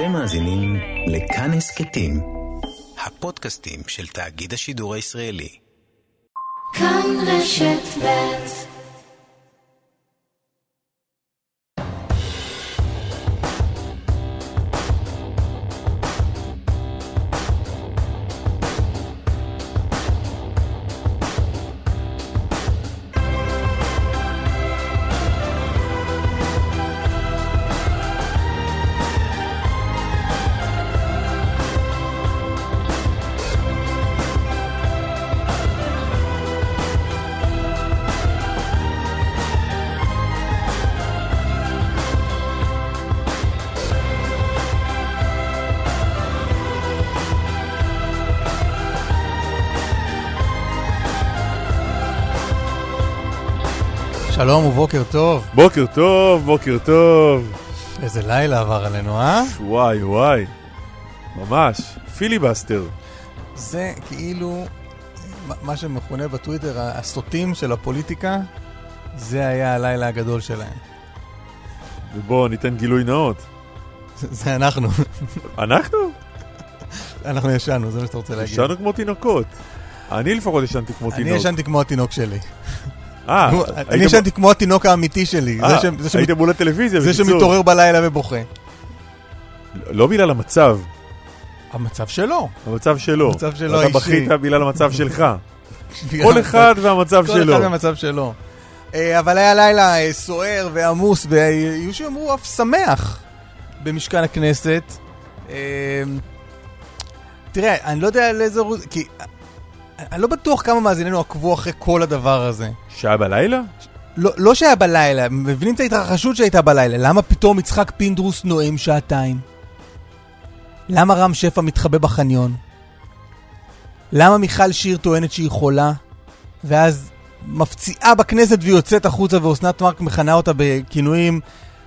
אתם מאזינים לכאן הסכתים, הפודקאסטים של תאגיד השידור הישראלי. כאן רשת ב' שלום ובוקר טוב. בוקר טוב, בוקר טוב. איזה לילה עבר עלינו, אה? וואי וואי. ממש, פיליבסטר. זה כאילו מה שמכונה בטוויטר הסוטים של הפוליטיקה, זה היה הלילה הגדול שלהם. ובואו ניתן גילוי נאות. זה אנחנו. אנחנו? אנחנו ישנו, זה מה שאתה רוצה להגיד. ישנו כמו תינוקות. אני לפחות ישנתי כמו תינוק. אני ישנתי כמו התינוק שלי. אה, אני ישנתי כמו התינוק האמיתי שלי. אה, היית מול הטלוויזיה, זה שמתעורר בלילה ובוכה. לא בגלל המצב. המצב שלו. המצב שלו. המצב שלו האישי. אתה בכית בגלל המצב שלך. כל אחד והמצב שלו. כל אחד והמצב שלו. אבל היה לילה אה, סוער ועמוס, והיו שאמרו אף שמח במשכן הכנסת. אה, תראה, אני לא יודע לאיזה... כי אני לא בטוח כמה מאזיננו עקבו אחרי כל הדבר הזה. שהיה בלילה? לא, לא שהיה בלילה, מבינים את ההתרחשות שהייתה בלילה. למה פתאום יצחק פינדרוס נואם שעתיים? למה רם שפע מתחבא בחניון? למה מיכל שיר טוענת שהיא חולה, ואז מפציעה בכנסת ויוצאת החוצה ואוסנת מארק מכנה אותה בכינויים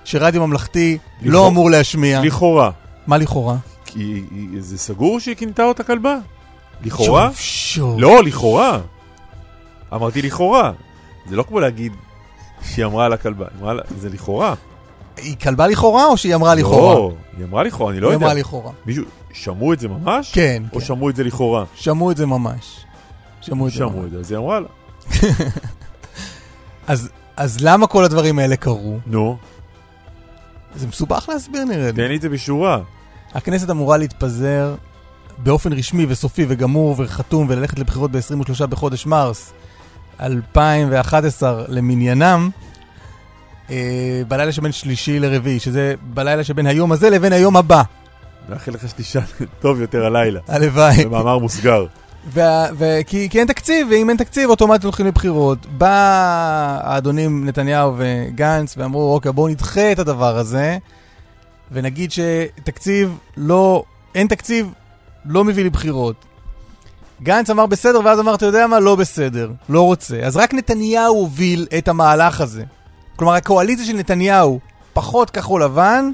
שרדיו ממלכתי לכאורה, לא אמור להשמיע? לכאורה. מה לכאורה? כי זה סגור שהיא כינתה אותה כלבה? לכאורה? שוב, שוב. לא, לכאורה. אמרתי לכאורה. זה לא כמו להגיד שהיא אמרה על הכלבה, אמרה לה, זה לכאורה. היא כלבה לכאורה או שהיא אמרה לכאורה? לא, היא אמרה לכאורה, אני לא יודע. היא אמרה לכאורה. מישהו, שמעו את זה ממש? כן. או כן. שמעו את זה לכאורה? שמעו את זה ממש. שמעו את זה שמעו את זה, אז היא אמרה לה. אז, אז למה כל הדברים האלה קרו? נו. זה מסובך להסביר נראה לי. תן לי את זה בשורה. הכנסת אמורה להתפזר באופן רשמי וסופי וגמור וחתום וללכת לבחירות ב-23 בחודש מרס 2011 למניינם, אה, בלילה שבין שלישי לרביעי, שזה בלילה שבין היום הזה לבין היום הבא. מאחל לך שתישן טוב יותר הלילה. הלוואי. במאמר מוסגר. כי, כי אין תקציב, ואם אין תקציב, אוטומטית הולכים לבחירות. בא האדונים נתניהו וגנץ ואמרו, אוקיי, בואו נדחה את הדבר הזה, ונגיד שתקציב לא, אין תקציב, לא מביא לבחירות. גנץ אמר בסדר, ואז אמר, אתה יודע מה? לא בסדר, לא רוצה. אז רק נתניהו הוביל את המהלך הזה. כלומר, הקואליציה של נתניהו, פחות כחול לבן,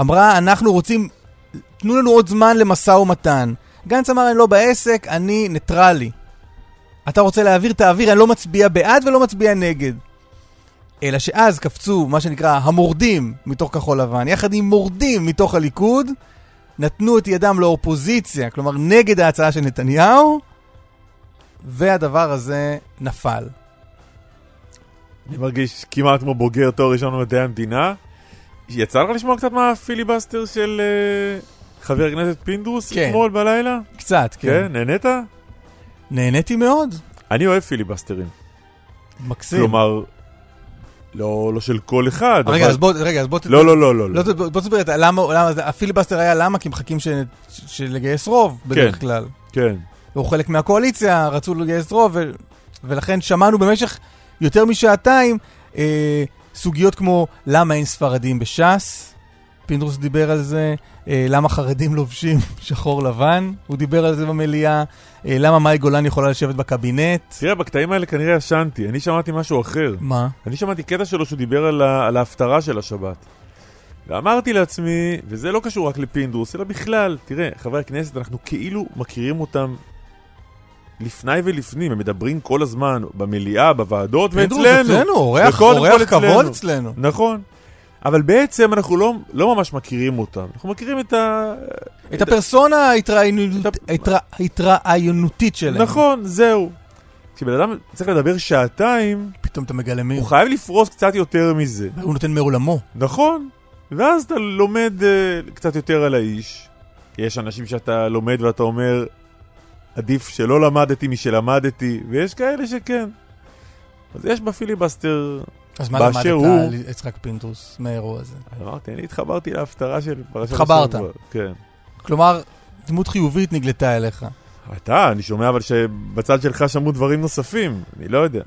אמרה, אנחנו רוצים, תנו לנו עוד זמן למשא ומתן. גנץ אמר, אני לא בעסק, אני ניטרלי. אתה רוצה להעביר, תעביר, אני לא מצביע בעד ולא מצביע נגד. אלא שאז קפצו, מה שנקרא, המורדים מתוך כחול לבן, יחד עם מורדים מתוך הליכוד, נתנו את ידם לאופוזיציה, כלומר נגד ההצעה של נתניהו, והדבר הזה נפל. אני מרגיש כמעט כמו בוגר תואר ראשון במדעי המדינה. יצא לך לשמוע קצת מהפיליבסטר של אה, חבר הכנסת פינדרוס כן. אתמול בלילה? קצת, כן. כן, נהנית? נהניתי מאוד. אני אוהב פיליבסטרים. מקסים. כלומר, לא, לא של כל אחד. רגע, אבל... אז בוא, רגע, אז בוא... לא, לא, לא, לא. לא, בוא בוא תסביר את למה, למה, הפיליבסטר היה למה? כי מחכים ש, ש, לגייס רוב בדרך כן. כלל. כן. הוא חלק מהקואליציה, רצו לגייס רוב, ו, ולכן שמענו במשך יותר משעתיים אה, סוגיות כמו למה אין ספרדים בש"ס, פינדרוס דיבר על זה, למה חרדים לובשים שחור לבן, הוא דיבר על זה במליאה, אה, למה מאי גולן יכולה לשבת בקבינט. תראה, בקטעים האלה כנראה ישנתי, אני שמעתי משהו אחר. מה? אני שמעתי קטע שלו שהוא דיבר על, ה... על ההפטרה של השבת. ואמרתי לעצמי, וזה לא קשור רק לפינדרוס, אלא בכלל, תראה, חברי הכנסת, אנחנו כאילו מכירים אותם לפני ולפנים, הם מדברים כל הזמן במליאה, בוועדות, פינדרוס ואצלנו. אצלנו, אורח, אורח כבוד. אצלנו. נכון. אבל בעצם אנחנו לא, לא ממש מכירים אותם. אנחנו מכירים את ה... את הפרסונה ההתראיינות- ההתרא- ההתראיינותית שלהם. נכון, זהו. כשבן אדם צריך לדבר שעתיים, פתאום אתה מגלה מי הוא הוא. חייב לפרוס קצת יותר מזה. הוא נותן מעולמו. נכון. ואז אתה לומד uh, קצת יותר על האיש. יש אנשים שאתה לומד ואתה אומר, עדיף שלא למדתי משלמדתי, ויש כאלה שכן. אז יש בפיליבסטר, אז מה למדת הוא- על יצחק פינדרוס מהאירוע הזה? אמרתי, אני התחברתי להפטרה של פרשת התחברת. השבוע. כן. כלומר, דמות חיובית נגלתה אליך. אתה, אני שומע אבל שבצד שלך שמעו דברים נוספים, אני לא יודע.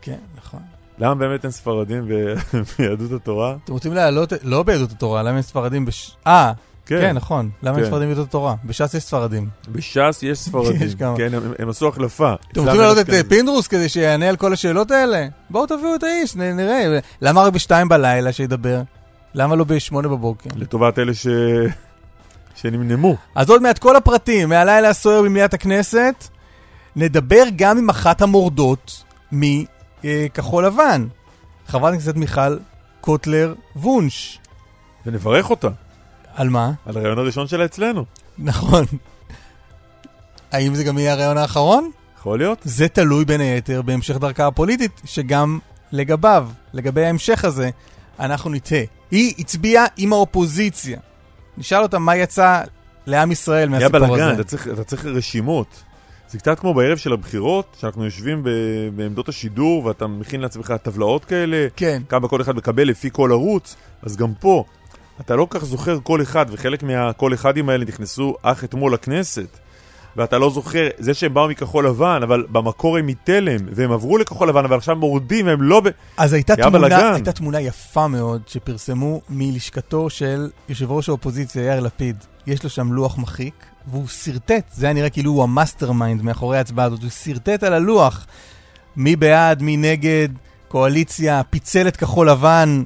כן, נכון. למה באמת אין ספרדים ביהדות התורה? אתם רוצים להעלות, לא ביהדות התורה, למה הם ספרדים בש... אה, כן, נכון. למה כן. ספרדים ביהדות התורה? בש"ס יש ספרדים. בש"ס יש ספרדים. יש כמה. כן, הם, הם עשו החלפה. אתם רוצים להעלות את אה, פינדרוס כדי שיענה על כל השאלות האלה? בואו תביאו את האיש, נראה. למה רק בשתיים בלילה שידבר? למה לא בשמונה בבוקר? לטובת אלה ש... שנמנמו. אז עוד מעט כל הפרטים מהלילה הסוער במליאת הכנסת. נדבר גם עם אחת המורדות מכחול לבן. חברת הכנסת מיכל קוטלר וונש. ונברך אותה על מה? על הרעיון הראשון שלה אצלנו. נכון. האם זה גם יהיה הרעיון האחרון? יכול להיות? זה תלוי בין היתר בהמשך דרכה הפוליטית, שגם לגביו, לגבי ההמשך הזה, אנחנו נטעה. היא הצביעה עם האופוזיציה. נשאל אותה מה יצא לעם ישראל מהסיפור בלאגן, הזה. אתה צריך, אתה צריך רשימות. זה קצת כמו בערב של הבחירות, שאנחנו יושבים ב... בעמדות השידור ואתה מכין לעצמך טבלאות כאלה, כן. כמה כל אחד מקבל לפי כל ערוץ, אז גם פה, אתה לא כך זוכר כל אחד, וחלק מהכל אחדים האלה נכנסו אך אתמול לכנסת. ואתה לא זוכר, זה שהם באו מכחול לבן, אבל במקור הם מתלם, והם עברו לכחול לבן, אבל עכשיו מורדים, והם לא ב... אז הייתה תמונה. הייתה תמונה יפה מאוד שפרסמו מלשכתו של יושב ראש האופוזיציה יאיר לפיד. יש לו שם לוח מחיק, והוא שרטט, זה היה נראה כאילו הוא ה mastermind מאחורי ההצבעה הזאת, הוא שרטט על הלוח מי בעד, מי נגד, קואליציה, פיצל את כחול לבן,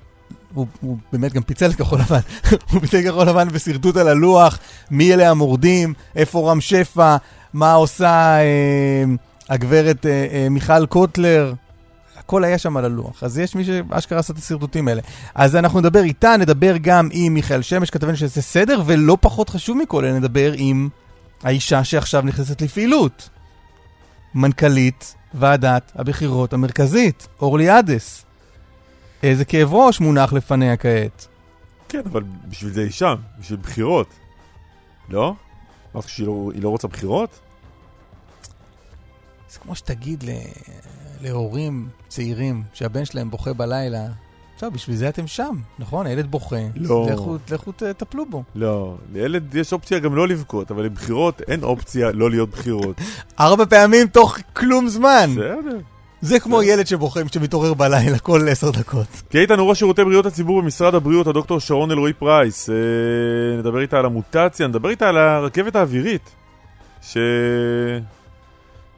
הוא, הוא באמת גם פיצל את כחול לבן, הוא פיצל את כחול לבן בשרטוט על הלוח, מי אלה המורדים, איפה רם שפע, מה עושה אה, הגברת אה, אה, מיכל קוטלר, הכל היה שם על הלוח. אז יש מי שאשכרה עשה את השרטוטים האלה. אז אנחנו נדבר איתה, נדבר גם עם מיכאל שמש, כתבנו שזה סדר, ולא פחות חשוב מכל, נדבר עם האישה שעכשיו נכנסת לפעילות. מנכ"לית ועדת הבחירות המרכזית, אורלי עדס. איזה כאב ראש מונח לפניה כעת. כן, אבל בשביל זה היא שם, בשביל בחירות. לא? אמרת שהיא לא, לא רוצה בחירות? זה כמו שתגיד ל... להורים צעירים שהבן שלהם בוכה בלילה, טוב, בשביל זה אתם שם, נכון? הילד בוכה. לא. לכו, לכו תטפלו בו. לא, לילד יש אופציה גם לא לבכות, אבל לבחירות אין אופציה לא להיות בחירות. ארבע פעמים תוך כלום זמן. בסדר. זה כמו ילד שבוכה שמתעורר בלילה כל עשר דקות. תהיה איתנו ראש שירותי בריאות הציבור במשרד הבריאות, הדוקטור שרון אלרועי פרייס. אה, נדבר איתה על המוטציה, נדבר איתה על הרכבת האווירית,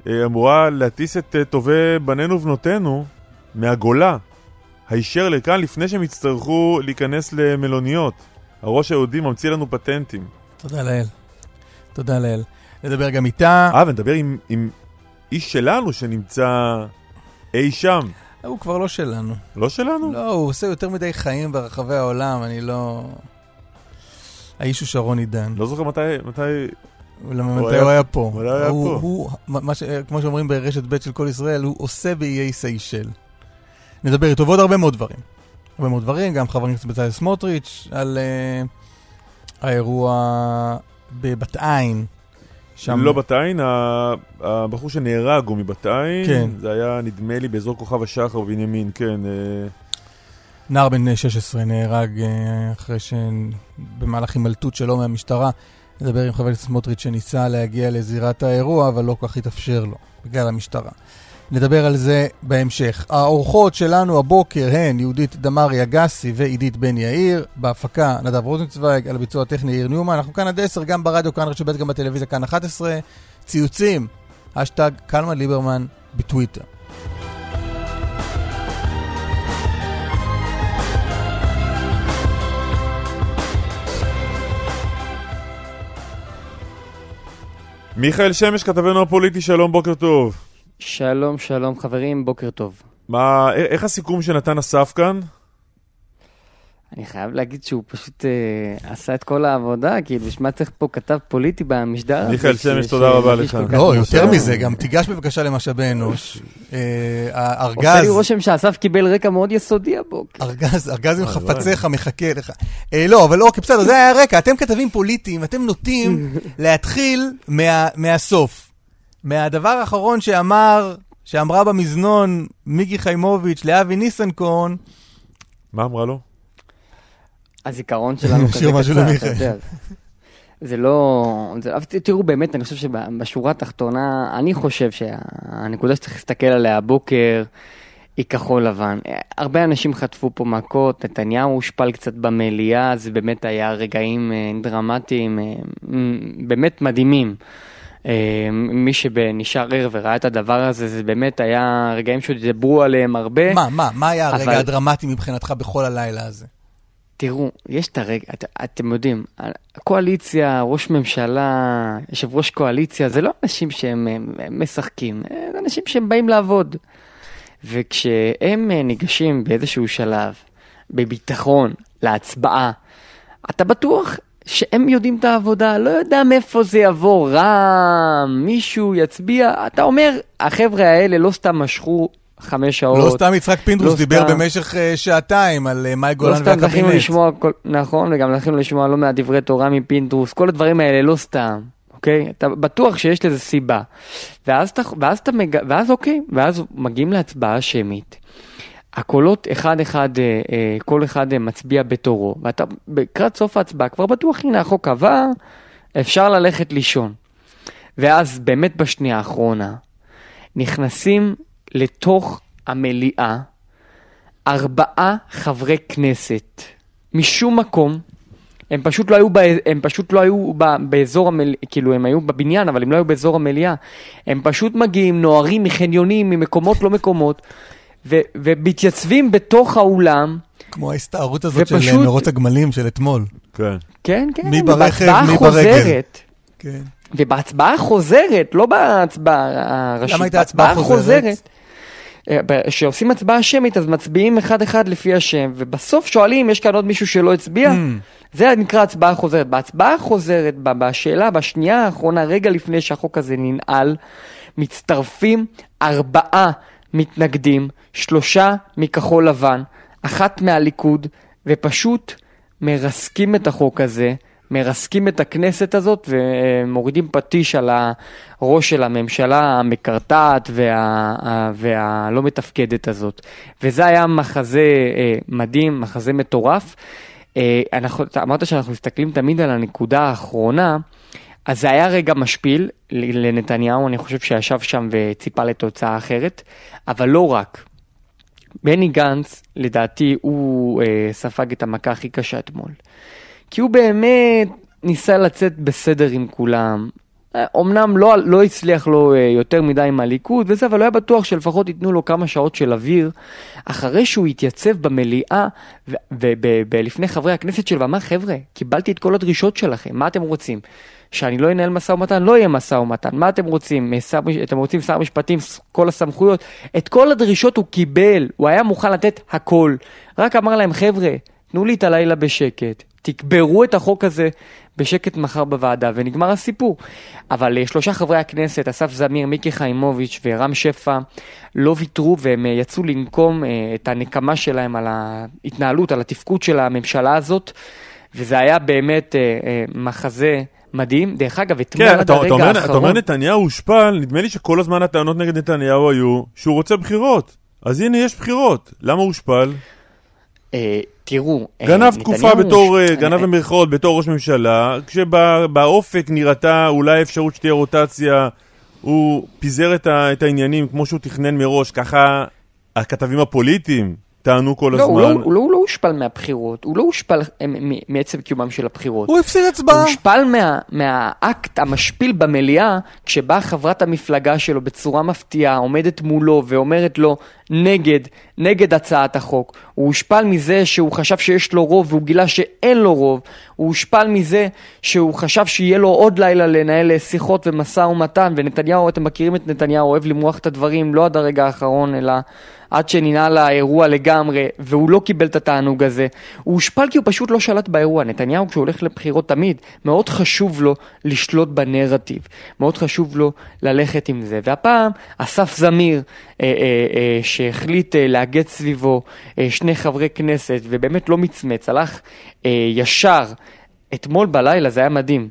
שאמורה להטיס את אה, טובי בנינו ובנותינו מהגולה, הישר לכאן לפני שהם יצטרכו להיכנס למלוניות. הראש היהודי ממציא לנו פטנטים. תודה לאל. תודה לאל. נדבר גם איתה. אה, ונדבר עם, עם איש שלנו שנמצא אי שם. הוא כבר לא שלנו. לא שלנו? לא, הוא עושה יותר מדי חיים ברחבי העולם, אני לא... האיש הוא שרון עידן. לא זוכר מתי, מתי... למה הוא מתי הוא היה פה? הוא לא היה הוא- פה. הוא, מה ש... כמו שאומרים ברשת ב' של כל ישראל, הוא עושה באיי סיישל. נדבר איתו ועוד הרבה מאוד דברים. הרבה מאוד דברים, גם חבר הכנסת בצלאל סמוטריץ' על uh, האירוע בבת עין. שם... לא בת עין, ה- הבחור שנהרג הוא מבת עין. כן. זה היה, נדמה לי, באזור כוכב השחר בנימין, כן. אה, נער בן 16 נהרג אה, אחרי שבמהלך הימלטות שלו מהמשטרה. נדבר עם חבר הכנסת סמוטריץ' שניסה להגיע לזירת האירוע, אבל לא כל כך התאפשר לו, בגלל המשטרה. נדבר על זה בהמשך. האורחות שלנו הבוקר הן יהודית דמארי אגסי ועידית בן יאיר, בהפקה נדב רוזנצוויג, על הביצוע הטכני יאיר ניומן. אנחנו כאן עד 10, גם ברדיו, כאן רשת גם בטלוויזיה, כאן 11. ציוצים, אשטג קלמן ליברמן בטוויטר. מיכאל שמש, כתבנו הפוליטי, שלום, בוקר טוב. שלום, שלום חברים, בוקר טוב. מה, א- איך הסיכום שנתן אסף כאן? אני חייב להגיד שהוא פשוט אה, עשה את כל העבודה, כאילו, בשביל צריך פה כתב פוליטי במשדר? מיכאל שמש, תודה רבה לך. לא, יותר מאושר? מזה, גם תיגש בבקשה למשאבי אנוש. אה, עושה לי הארגז, רושם שאסף קיבל רקע מאוד יסודי הבוקר. ארגז, ארגז עם חפציך מחכה לך. אה, לא, אבל אוקיי, בסדר, זה היה הרקע. אתם כתבים פוליטיים, אתם נוטים להתחיל מה- מהסוף. מהדבר האחרון שאמר, שאמרה במזנון מיקי חיימוביץ' לאבי ניסנקורן, מה אמרה לו? הזיכרון שלנו כזה קצר. אתה יודע. זה לא... זה, אבל תראו, באמת, אני חושב שבשורה התחתונה, אני חושב שהנקודה שצריך להסתכל עליה הבוקר היא כחול לבן. הרבה אנשים חטפו פה מכות, נתניהו הושפל קצת במליאה, זה באמת היה רגעים אה, דרמטיים, אה, באמת מדהימים. אה, מי שנשאר ער וראה את הדבר הזה, זה באמת היה רגעים שדיברו עליהם הרבה. מה, מה, מה היה הרגע אבל- הדרמטי מבחינתך בכל הלילה הזה? תראו, יש את הרגע, את, אתם יודעים, הקואליציה, ראש ממשלה, יושב ראש קואליציה, זה לא אנשים שהם הם, הם משחקים, זה אנשים שהם באים לעבוד. וכשהם אה, ניגשים באיזשהו שלב, בביטחון, להצבעה, אתה בטוח שהם יודעים את העבודה, לא יודע מאיפה זה יבוא, רע"מ, מישהו יצביע, אתה אומר, החבר'ה האלה לא סתם משכו חמש שעות. לא סתם יצחק פינדרוס לא דיבר סתם. במשך אה, שעתיים על אה, מאי לא גולן סתם זכינו והקבינט. לשמוע, כל, נכון, וגם זכינו לשמוע לא מעט דברי תורה מפינדרוס, כל הדברים האלה לא סתם, אוקיי? אתה בטוח שיש לזה סיבה. ואז אתה, ואז אתה מג... ואז אוקיי, ואז מגיעים להצבעה שמית. הקולות אחד אחד, אה, אה, כל אחד אה, מצביע בתורו, ואתה לקראת סוף ההצבעה כבר בטוח, הנה החוק עבר, אפשר ללכת לישון. ואז באמת בשנייה האחרונה, נכנסים לתוך המליאה ארבעה חברי כנסת משום מקום. הם פשוט לא היו, ב... הם פשוט לא היו ב... באזור המליאה, כאילו הם היו בבניין, אבל הם לא היו באזור המליאה. הם פשוט מגיעים, נוהרים מחניונים, ממקומות לא מקומות, ו... ומתייצבים בתוך האולם, כמו ההסתערות הזאת של ופשוט- אה, מרוץ הגמלים של אתמול. כן. כן, כן, מי ברכב, מי ברגל. חוזרת, כן. ובהצבעה החוזרת, לא בהצבעה הראשית, למה הייתה הצבעה חוזרת? אה, כשעושים הצבעה שמית אז מצביעים אחד אחד לפי השם, ובסוף שואלים, יש כאן עוד מישהו שלא הצביע? Mm. זה נקרא הצבעה חוזרת. בהצבעה החוזרת, ב- בשאלה, בשנייה האחרונה, רגע לפני שהחוק הזה ננעל, מצטרפים ארבעה מתנגדים, שלושה מכחול לבן, אחת מהליכוד, ופשוט מרסקים את החוק הזה, מרסקים את הכנסת הזאת ומורידים פטיש על הראש של הממשלה המקרטעת וה, והלא מתפקדת הזאת. וזה היה מחזה אה, מדהים, מחזה מטורף. אה, אנחנו, אתה אמרת שאנחנו מסתכלים תמיד על הנקודה האחרונה, אז זה היה רגע משפיל לנתניהו, אני חושב שישב שם וציפה לתוצאה אחרת, אבל לא רק. בני גנץ, לדעתי, הוא אה, ספג את המכה הכי קשה אתמול. כי הוא באמת ניסה לצאת בסדר עם כולם. אה, אמנם לא, לא הצליח לו אה, יותר מדי עם הליכוד וזה, אבל הוא היה בטוח שלפחות ייתנו לו כמה שעות של אוויר, אחרי שהוא התייצב במליאה ולפני חברי הכנסת שלו ואמר, חבר'ה, קיבלתי את כל הדרישות שלכם, מה אתם רוצים? שאני לא אנהל משא ומתן, לא יהיה משא ומתן. מה אתם רוצים? שר, אתם רוצים שר משפטים, כל הסמכויות? את כל הדרישות הוא קיבל, הוא היה מוכן לתת הכל. רק אמר להם, חבר'ה, תנו לי את הלילה בשקט, תקברו את החוק הזה בשקט מחר בוועדה, ונגמר הסיפור. אבל אה, שלושה חברי הכנסת, אסף זמיר, מיקי חיימוביץ' ורם שפע, לא ויתרו והם אה, יצאו לנקום אה, את הנקמה שלהם על ההתנהלות, על התפקוד של הממשלה הזאת, וזה היה באמת מחזה מדהים. דרך אגב, אתמול כן, עד אתה, אתה, הרגע אומר, אתה אומר האחרון... נתניהו הושפל, נדמה לי שכל הזמן הטענות נגד נתניהו היו שהוא רוצה בחירות. אז הנה יש בחירות. למה הוא הושפל? אה, תראו, אה, גנב נתניהו תקופה בתור, הוש- אה, גנב אה, במרכאות בתור ראש ממשלה, כשבאופק נראתה אולי אפשרות שתהיה רוטציה, הוא פיזר את, ה, את העניינים כמו שהוא תכנן מראש, ככה הכתבים הפוליטיים טענו כל לא, הוא הזמן. לא, הוא, לא, הוא לא הושפל מהבחירות, הוא לא הושפל אה, מעצם קיומם של הבחירות. הוא הפסיד הוא הצבעה. הושפל מה, מהאקט המשפיל במליאה, כשבאה חברת המפלגה שלו בצורה מפתיעה, עומדת מולו ואומרת לו נגד, נגד הצעת החוק. הוא הושפל מזה שהוא חשב שיש לו רוב והוא גילה שאין לו רוב. הוא הושפל מזה שהוא חשב שיהיה לו עוד לילה לנהל שיחות ומשא ומתן, ונתניהו, אתם מכירים את נתניהו, אוהב למרוח את הדברים לא עד הרגע האחרון, אלא עד שננעל האירוע לגמרי, והוא לא קיבל את התענוג הזה. הוא הושפל כי הוא פשוט לא שלט באירוע. נתניהו, כשהוא הולך לבחירות תמיד, מאוד חשוב לו לשלוט בנרטיב. מאוד חשוב לו ללכת עם זה. והפעם, אסף זמיר, אה, אה, אה, שהחליט אה, לאגד סביבו אה, שני חברי כנסת, ובאמת לא מצמץ, הלך אה, ישר. אתמול בלילה, זה היה מדהים.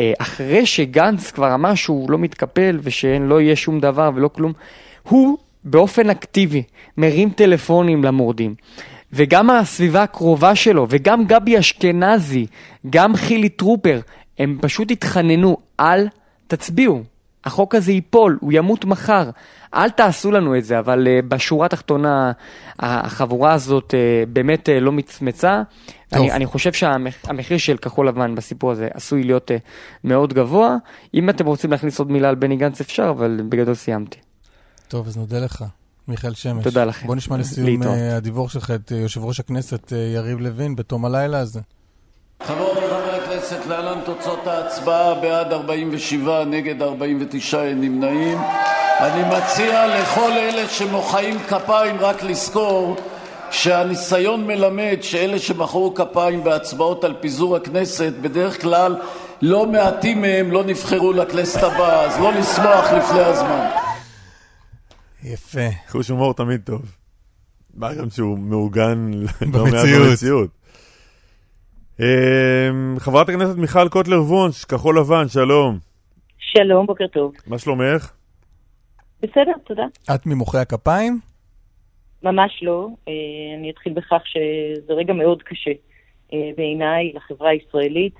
אה, אחרי שגנץ כבר אמר שהוא לא מתקפל ושלא יהיה שום דבר ולא כלום, הוא באופן אקטיבי מרים טלפונים למורדים. וגם הסביבה הקרובה שלו, וגם גבי אשכנזי, גם חילי טרופר, הם פשוט התחננו, אל תצביעו. החוק הזה ייפול, הוא ימות מחר. אל תעשו לנו את זה, אבל uh, בשורה התחתונה, החבורה הזאת uh, באמת uh, לא מצמצה. אני, אני חושב שהמחיר של כחול לבן בסיפור הזה עשוי להיות uh, מאוד גבוה. אם אתם רוצים להכניס עוד מילה על בני גנץ אפשר, אבל בגדול סיימתי. טוב, אז נודה לך, מיכאל שמש. תודה לכם. בוא נשמע לסיום uh, הדיווח שלך את uh, יושב ראש הכנסת uh, יריב לוין בתום הלילה הזה. חברות וחברי הכנסת, להלן תוצאות ההצבעה, בעד 47, נגד 49, אין נמנעים. אני מציע לכל אלה שמוחאים כפיים רק לזכור שהניסיון מלמד שאלה שמחאו כפיים בהצבעות על פיזור הכנסת, בדרך כלל לא מעטים מהם לא נבחרו לכנסת הבאה, אז לא לשמוח לפני הזמן. יפה. חוש הומור תמיד טוב. מה גם שהוא מעוגן לא מעט במציאות. אמ, חברת הכנסת מיכל קוטלר וונש, כחול לבן, שלום. שלום, בוקר טוב. מה שלומך? בסדר, תודה. את ממוחאי הכפיים? ממש לא. אה, אני אתחיל בכך שזה רגע מאוד קשה אה, בעיניי לחברה הישראלית,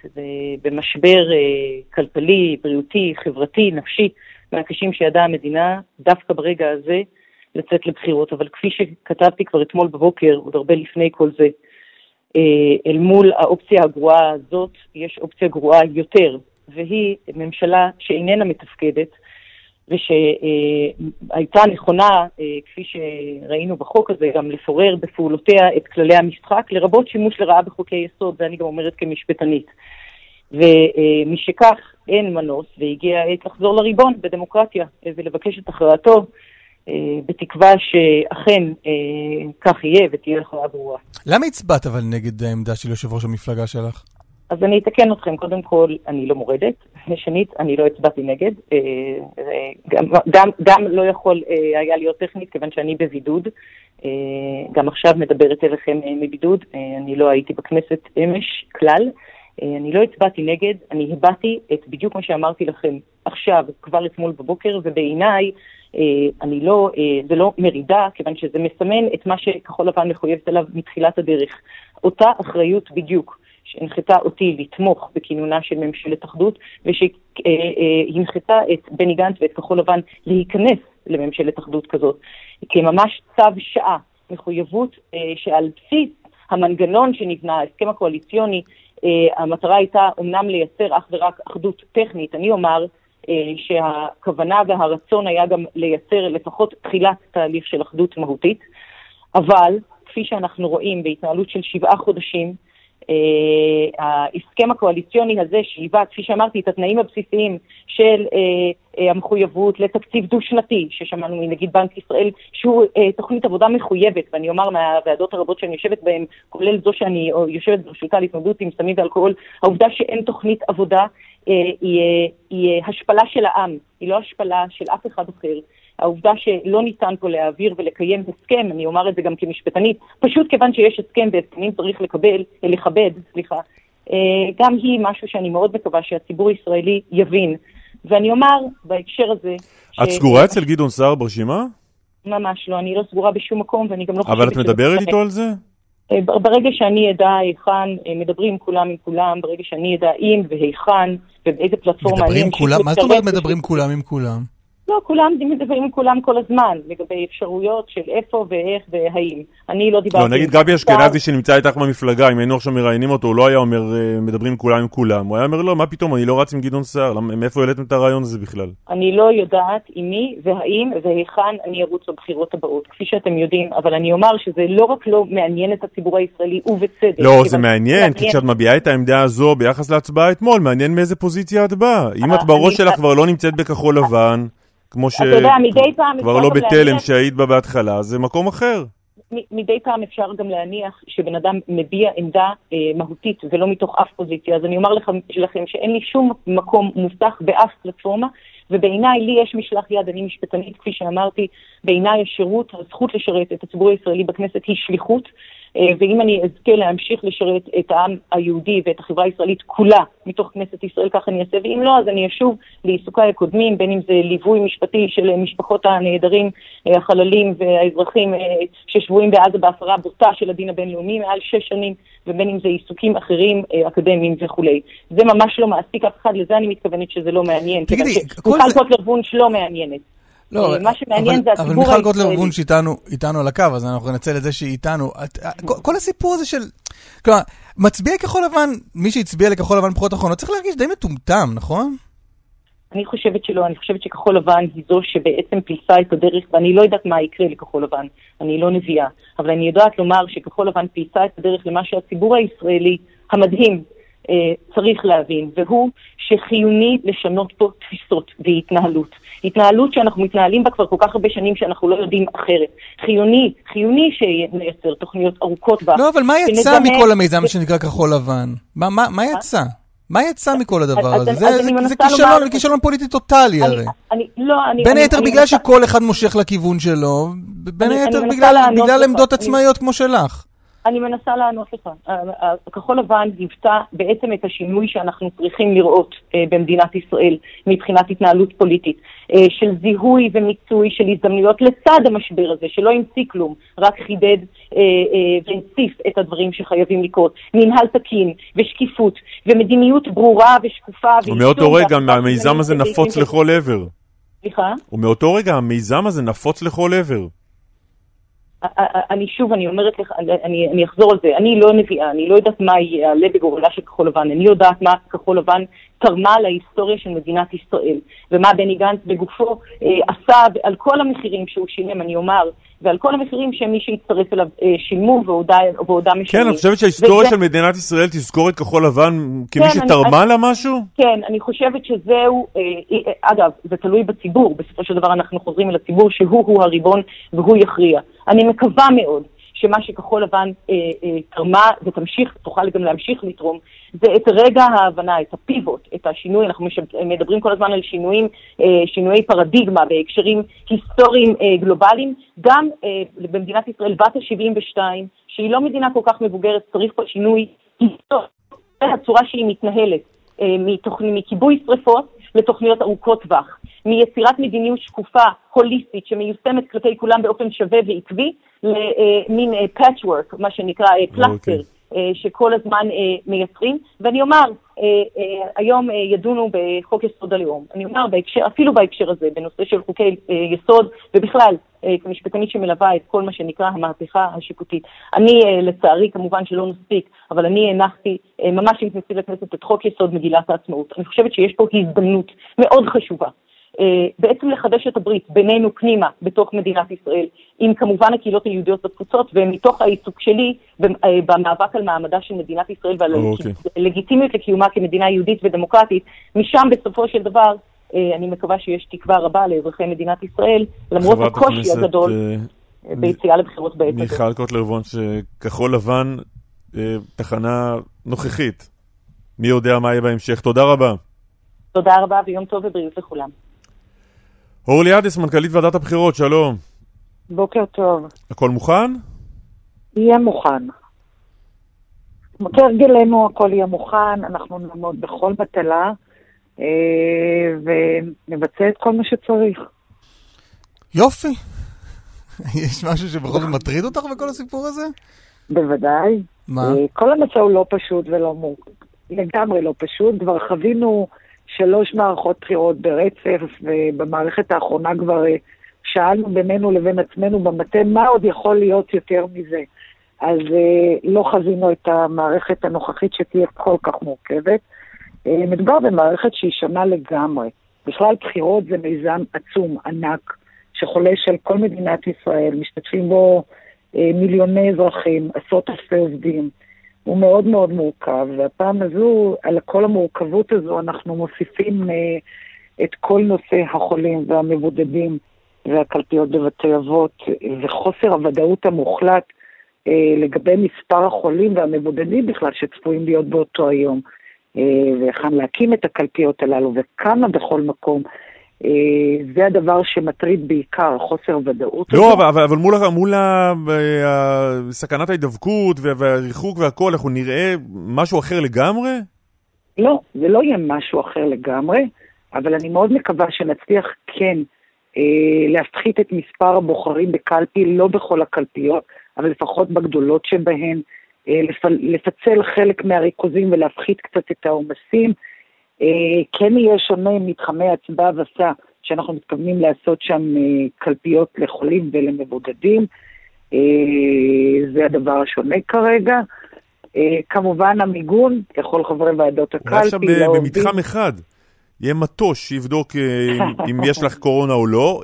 במשבר אה, כלכלי, בריאותי, חברתי, נפשי, מהקשים שידעה המדינה, דווקא ברגע הזה, לצאת לבחירות. אבל כפי שכתבתי כבר אתמול בבוקר, עוד הרבה לפני כל זה, אל מול האופציה הגרועה הזאת, יש אופציה גרועה יותר, והיא ממשלה שאיננה מתפקדת, ושהייתה נכונה, אה, כפי שראינו בחוק הזה, גם לפורר בפעולותיה את כללי המשחק, לרבות שימוש לרעה בחוקי יסוד, זה אני גם אומרת כמשפטנית. ומשכך אין מנוס, והגיעה העת לחזור לריבון בדמוקרטיה ולבקש את הכרעתו, אה, בתקווה שאכן אה, כך יהיה ותהיה הכרעה ברורה. למה הצבעת אבל נגד העמדה של יושב ראש המפלגה שלך? אז אני אתקן אתכם, קודם כל, אני לא מורדת, שנית, אני לא הצבעתי נגד, אה, גם, גם, גם לא יכול אה, היה להיות טכנית, כיוון שאני בבידוד, אה, גם עכשיו מדברת אליכם מבידוד, אני לא הייתי בכנסת אמש כלל, אני לא הצבעתי נגד, אני הבעתי את בדיוק מה שאמרתי לכם עכשיו, כבר אתמול בבוקר, ובעיניי, אני לא, זה לא מרידה, כיוון שזה מסמן את מה שכחול לבן מחויבת עליו מתחילת הדרך. אותה אחריות בדיוק. שהנחתה אותי לתמוך בכינונה של ממשלת אחדות, ושהנחתה את בני גנץ ואת כחול לבן להיכנס לממשלת אחדות כזאת, כממש צו שעה, מחויבות אה, שעל בסיס המנגנון שנבנה, ההסכם הקואליציוני, אה, המטרה הייתה אומנם לייצר אך ורק אחדות טכנית, אני אומר אה, שהכוונה והרצון היה גם לייצר לפחות תחילת תהליך של אחדות מהותית, אבל כפי שאנחנו רואים בהתנהלות של שבעה חודשים, אה, ההסכם הקואליציוני הזה שהיווה, כפי שאמרתי, את התנאים הבסיסיים של אה, אה, המחויבות לתקציב דו-שנתי, ששמענו מנגיד בנק ישראל, שהוא תוכנית עבודה מחויבת, ואני אומר מהוועדות הרבות שאני יושבת בהן, כולל זו שאני יושבת ברשותה להתמודדות עם סמים ואלכוהול, העובדה שאין תוכנית עבודה היא, היא השפלה של העם, היא לא השפלה של אף אחד אחר. העובדה שלא ניתן פה להעביר ולקיים הסכם, אני אומר את זה גם כמשפטנית, פשוט כיוון שיש הסכם והסכמים צריך לקבל, לכבד, סליחה, אה, גם היא משהו שאני מאוד מקווה שהציבור הישראלי יבין. ואני אומר בהקשר הזה... את ש... סגורה אצל גדעון סער ברשימה? ממש לא, אני לא סגורה בשום מקום ואני גם לא חושבת... אבל את מדברת איתו על זה? אה, ברגע שאני אדע היכן אה, מדברים כולם עם כולם, ברגע שאני אדע אם והיכן ובאיזה פלטפורמה... מדברים כולם? מה זאת אומרת מדברים כולם עם כולם? לא, כולם מדברים עם כולם כל הזמן, לגבי אפשרויות של איפה ואיך והאם. אני לא דיברתי... לא, נגיד גבי אשכנזי שנמצא איתך במפלגה, אם היינו עכשיו מראיינים אותו, הוא לא היה אומר, אה, מדברים כולם עם כולם. הוא היה אומר, לא, מה פתאום, אני לא רץ עם גדעון סער, מאיפה העליתם את הרעיון הזה בכלל? אני לא יודעת עם מי והאם והיכן אני ארוץ בבחירות הבאות, כפי שאתם יודעים, אבל אני אומר שזה לא רק לא מעניין את הציבור הישראלי, ובצדק. לא, זה מעניין, כי כשאת מביעה את העמדה הזו ביחס להצבעה אתמול, מעניין מאיזה פוזיציה את באה. אם אה, את בראש שלך כבר לא נמצאת בכחול לבן, כמו אתה יודע, מדי פעם שכבר אפשר לא גם בתלם שהיית בה בהתחלה, זה מקום אחר. מדי פעם אפשר גם להניח שבן אדם מביע עמדה אה, מהותית ולא מתוך אף פוזיציה, אז אני אומר לכם, לכם שאין לי שום מקום מובטח באף פלטפורמה, ובעיניי לי יש משלח יד, אני משפטנית, כפי שאמרתי, בעיניי השירות, הזכות לשרת את הציבור הישראלי בכנסת היא שליחות, ואם אני אזכה להמשיך לשרת את העם היהודי ואת החברה הישראלית כולה מתוך כנסת ישראל, כך אני אעשה, ואם לא, אז אני אשוב לעיסוקיי הקודמים, בין אם זה ליווי משפטי של אה, משפחות הנעדרים, אה, החללים והאזרחים אה, ששבויים בעזה בהפרה בוטה של הדין הבינלאומי מעל שש שנים, ובין אם זה עיסוקים אחרים, אה, אקדמיים וכולי. זה ממש לא מעסיק אף אחד, לזה אני מתכוונת שזה לא מעניין. תגידי, כל זה- קוטלר וונש לא מעניינת. לא, אה, מה שמעניין אבל- זה הציבור אבל מיכל הישראלי. קוטלר וונש איתנו, איתנו על הקו, אז אנחנו ננצל את זה שהיא איתנו. את, כל, כל הסיפור הזה של... כלומר, מצביעי כחול לבן, מי שהצביע לכחול לבן בבחירות האחרונות, צריך להרגיש די מטומטם, נכון? אני חושבת שלא, אני חושבת שכחול לבן היא זו שבעצם פילסה את הדרך, ואני לא יודעת מה יקרה לכחול לבן, אני לא נביאה, אבל אני יודעת לומר שכחול לבן פילסה את הדרך למה שהציבור הישראלי המדהים אה, צריך להבין, והוא שחיוני לשנות פה תפיסות והתנהלות. התנהלות שאנחנו מתנהלים בה כבר כל כך הרבה שנים שאנחנו לא יודעים אחרת. חיוני, חיוני שנייצר תוכניות ארוכות טווח. לא, אבל מה יצא שנזמן- מכל המיזם שנקרא כחול לבן? מה, מה, מה יצא? מה יצא מכל הדבר הזה? זה, זה, אני זה כישלון, לומר- כישלון פוליטי טוטאלי אני- הרי. אני, לא, אני... בין אני- היתר אני בגלל שכל אחד מושך לכיוון שלו, בין אני- היתר אני בגלל, בגלל. עמדות אני- עצמאיות כמו שלך. אני מנסה לענות לך. ה- ה- כחול לבן היוותה בעצם את השינוי שאנחנו צריכים לראות אה, במדינת ישראל מבחינת התנהלות פוליטית, אה, של זיהוי ומיצוי של הזדמנויות לצד המשבר הזה, שלא המציא כלום, רק חידד אה, אה, והציף את הדברים שחייבים לקרות. מנהל תקין ושקיפות ומדיניות ברורה ושקופה. ומאותו רגע המיזם הזה נפוץ לכל עבר. סליחה? ומאותו רגע המיזם הזה נפוץ לכל עבר. אני שוב, אני אומרת לך, אני, אני אחזור על זה, אני לא נביאה, אני לא יודעת מה יעלה בגורלה של כחול לבן, אני יודעת מה כחול לבן תרמה להיסטוריה של מדינת ישראל, ומה בני גנץ בגופו אה, עשה על כל המחירים שהוא שילם, אני אומר, ועל כל המחירים שמי שהצטרף אליו אה, שילמו ועודה, ועודה כן, משלמים. אני חושבת שההיסטוריה וזה- של מדינת ישראל תזכור את כחול לבן כמי כן, שתרמה אני- לה משהו? כן, אני חושבת שזהו, אה, אה, אגב, זה תלוי בציבור, בסופו של דבר אנחנו חוזרים אל הציבור שהוא-הוא הריבון והוא יכריע. אני מקווה מאוד שמה שכחול לבן אה, אה, תרמה ותמשיך, תוכל גם להמשיך לתרום, זה את רגע ההבנה, את הפיבוט, את השינוי, אנחנו. מדברים כל הזמן על שינויים, אה, שינויי פרדיגמה בהקשרים היסטוריים אה, גלובליים, גם אה, במדינת ישראל בת ה-72, שהיא לא מדינה כל כך מבוגרת, צריך פה שינוי היסטורי. הצורה שהיא מתנהלת, אה, מתוכ... מכיבוי שרפות לתוכניות ארוכות טווח, מיצירת מדיניות שקופה, הוליסטית, שמיושמת כלפי כולם באופן שווה ועקבי, למין patchwork, מה שנקרא אה, פלסטר, אוקיי. אה, שכל הזמן אה, מייצרים. ואני אומר, אה, אה, היום אה, ידונו בחוק יסוד הלאום. אני אומר, בהקשר, אפילו בהקשר הזה, בנושא של חוקי אה, יסוד, ובכלל, אה, כמשפטנית שמלווה את כל מה שנקרא המהפכה השיפוטית. אני, אה, לצערי, כמובן שלא נספיק, אבל אני הנחתי אה, ממש עם כניסי לכנסת את חוק יסוד מגילת העצמאות. אני חושבת שיש פה הזדמנות מאוד חשובה. אה, בעצם לחדש את הברית בינינו פנימה בתוך מדינת ישראל, עם כמובן הקהילות היהודיות בתפוצות, ומתוך העיסוק שלי אה, במאבק על מעמדה של מדינת ישראל ועל אוקיי. הלגיטימיות לקיומה כמדינה יהודית ודמוקרטית, משם בסופו של דבר אה, אני מקווה שיש תקווה רבה לאזרחי מדינת ישראל, למרות הקושי הכנסת, הגדול אה, ביציאה לבחירות בעת הזאת. מיכל קוטלר וונש, כחול לבן, אה, תחנה נוכחית. מי יודע מה יהיה בהמשך. תודה רבה. תודה רבה ויום טוב ובריאות לכולם. אורלי אדס, מנכ"לית ועדת הבחירות, שלום. בוקר טוב. הכל מוכן? יהיה מוכן. כהרגלנו הכל יהיה מוכן, אנחנו נעמוד בכל בטלה אה, ונבצע את כל מה שצריך. יופי. יש משהו שבכל זאת מטריד אותך בכל הסיפור הזה? בוודאי. מה? אה, כל המצע הוא לא פשוט ולא מור... לגמרי לא פשוט. כבר חווינו שלוש מערכות בחירות ברצף, ובמערכת האחרונה כבר אה, שאלנו בינינו לבין עצמנו במטה מה עוד יכול להיות יותר מזה. אז אה, לא חזינו את המערכת הנוכחית שתהיה כל כך מורכבת. אה, מדובר במערכת שהיא שונה לגמרי. בכלל בחירות זה מיזם עצום, ענק, שחולש על כל מדינת ישראל, משתתפים בו מיליוני אזרחים, עשרות אלפי עובדים. הוא מאוד מאוד מורכב, והפעם הזו, על כל המורכבות הזו, אנחנו מוסיפים אה, את כל נושא החולים והמבודדים והקלפיות בבתי אבות, וחוסר הוודאות המוחלט אה, לגבי מספר החולים והמבודדים בכלל שצפויים להיות באותו היום. אה, והיכן להקים את הקלפיות הללו וכמה בכל מקום. אה, זה הדבר שמטריד בעיקר, חוסר ודאות. לא, אבל, אבל, אבל מול, מול ה, ה, סכנת ההידבקות והריחוק והכול, אנחנו נראה משהו אחר לגמרי? לא, זה לא יהיה משהו אחר לגמרי, אבל אני מאוד מקווה שנצליח כן אה, להפחית את מספר הבוחרים בקלפי, לא בכל הקלפיות, אבל לפחות בגדולות שבהן. אה, לפצל חלק מהריכוזים ולהפחית קצת את העומסים. אה, כן יהיה שונה מתחמי הצבעה וסע, שאנחנו מתכוונים לעשות שם אה, קלפיות לחולים ולמבודדים. זה הדבר השונה כרגע. כמובן המיגון לכל חברי ועדות הקלפי. אולי עכשיו במתחם אחד. יהיה מטוש שיבדוק אם יש לך קורונה או לא,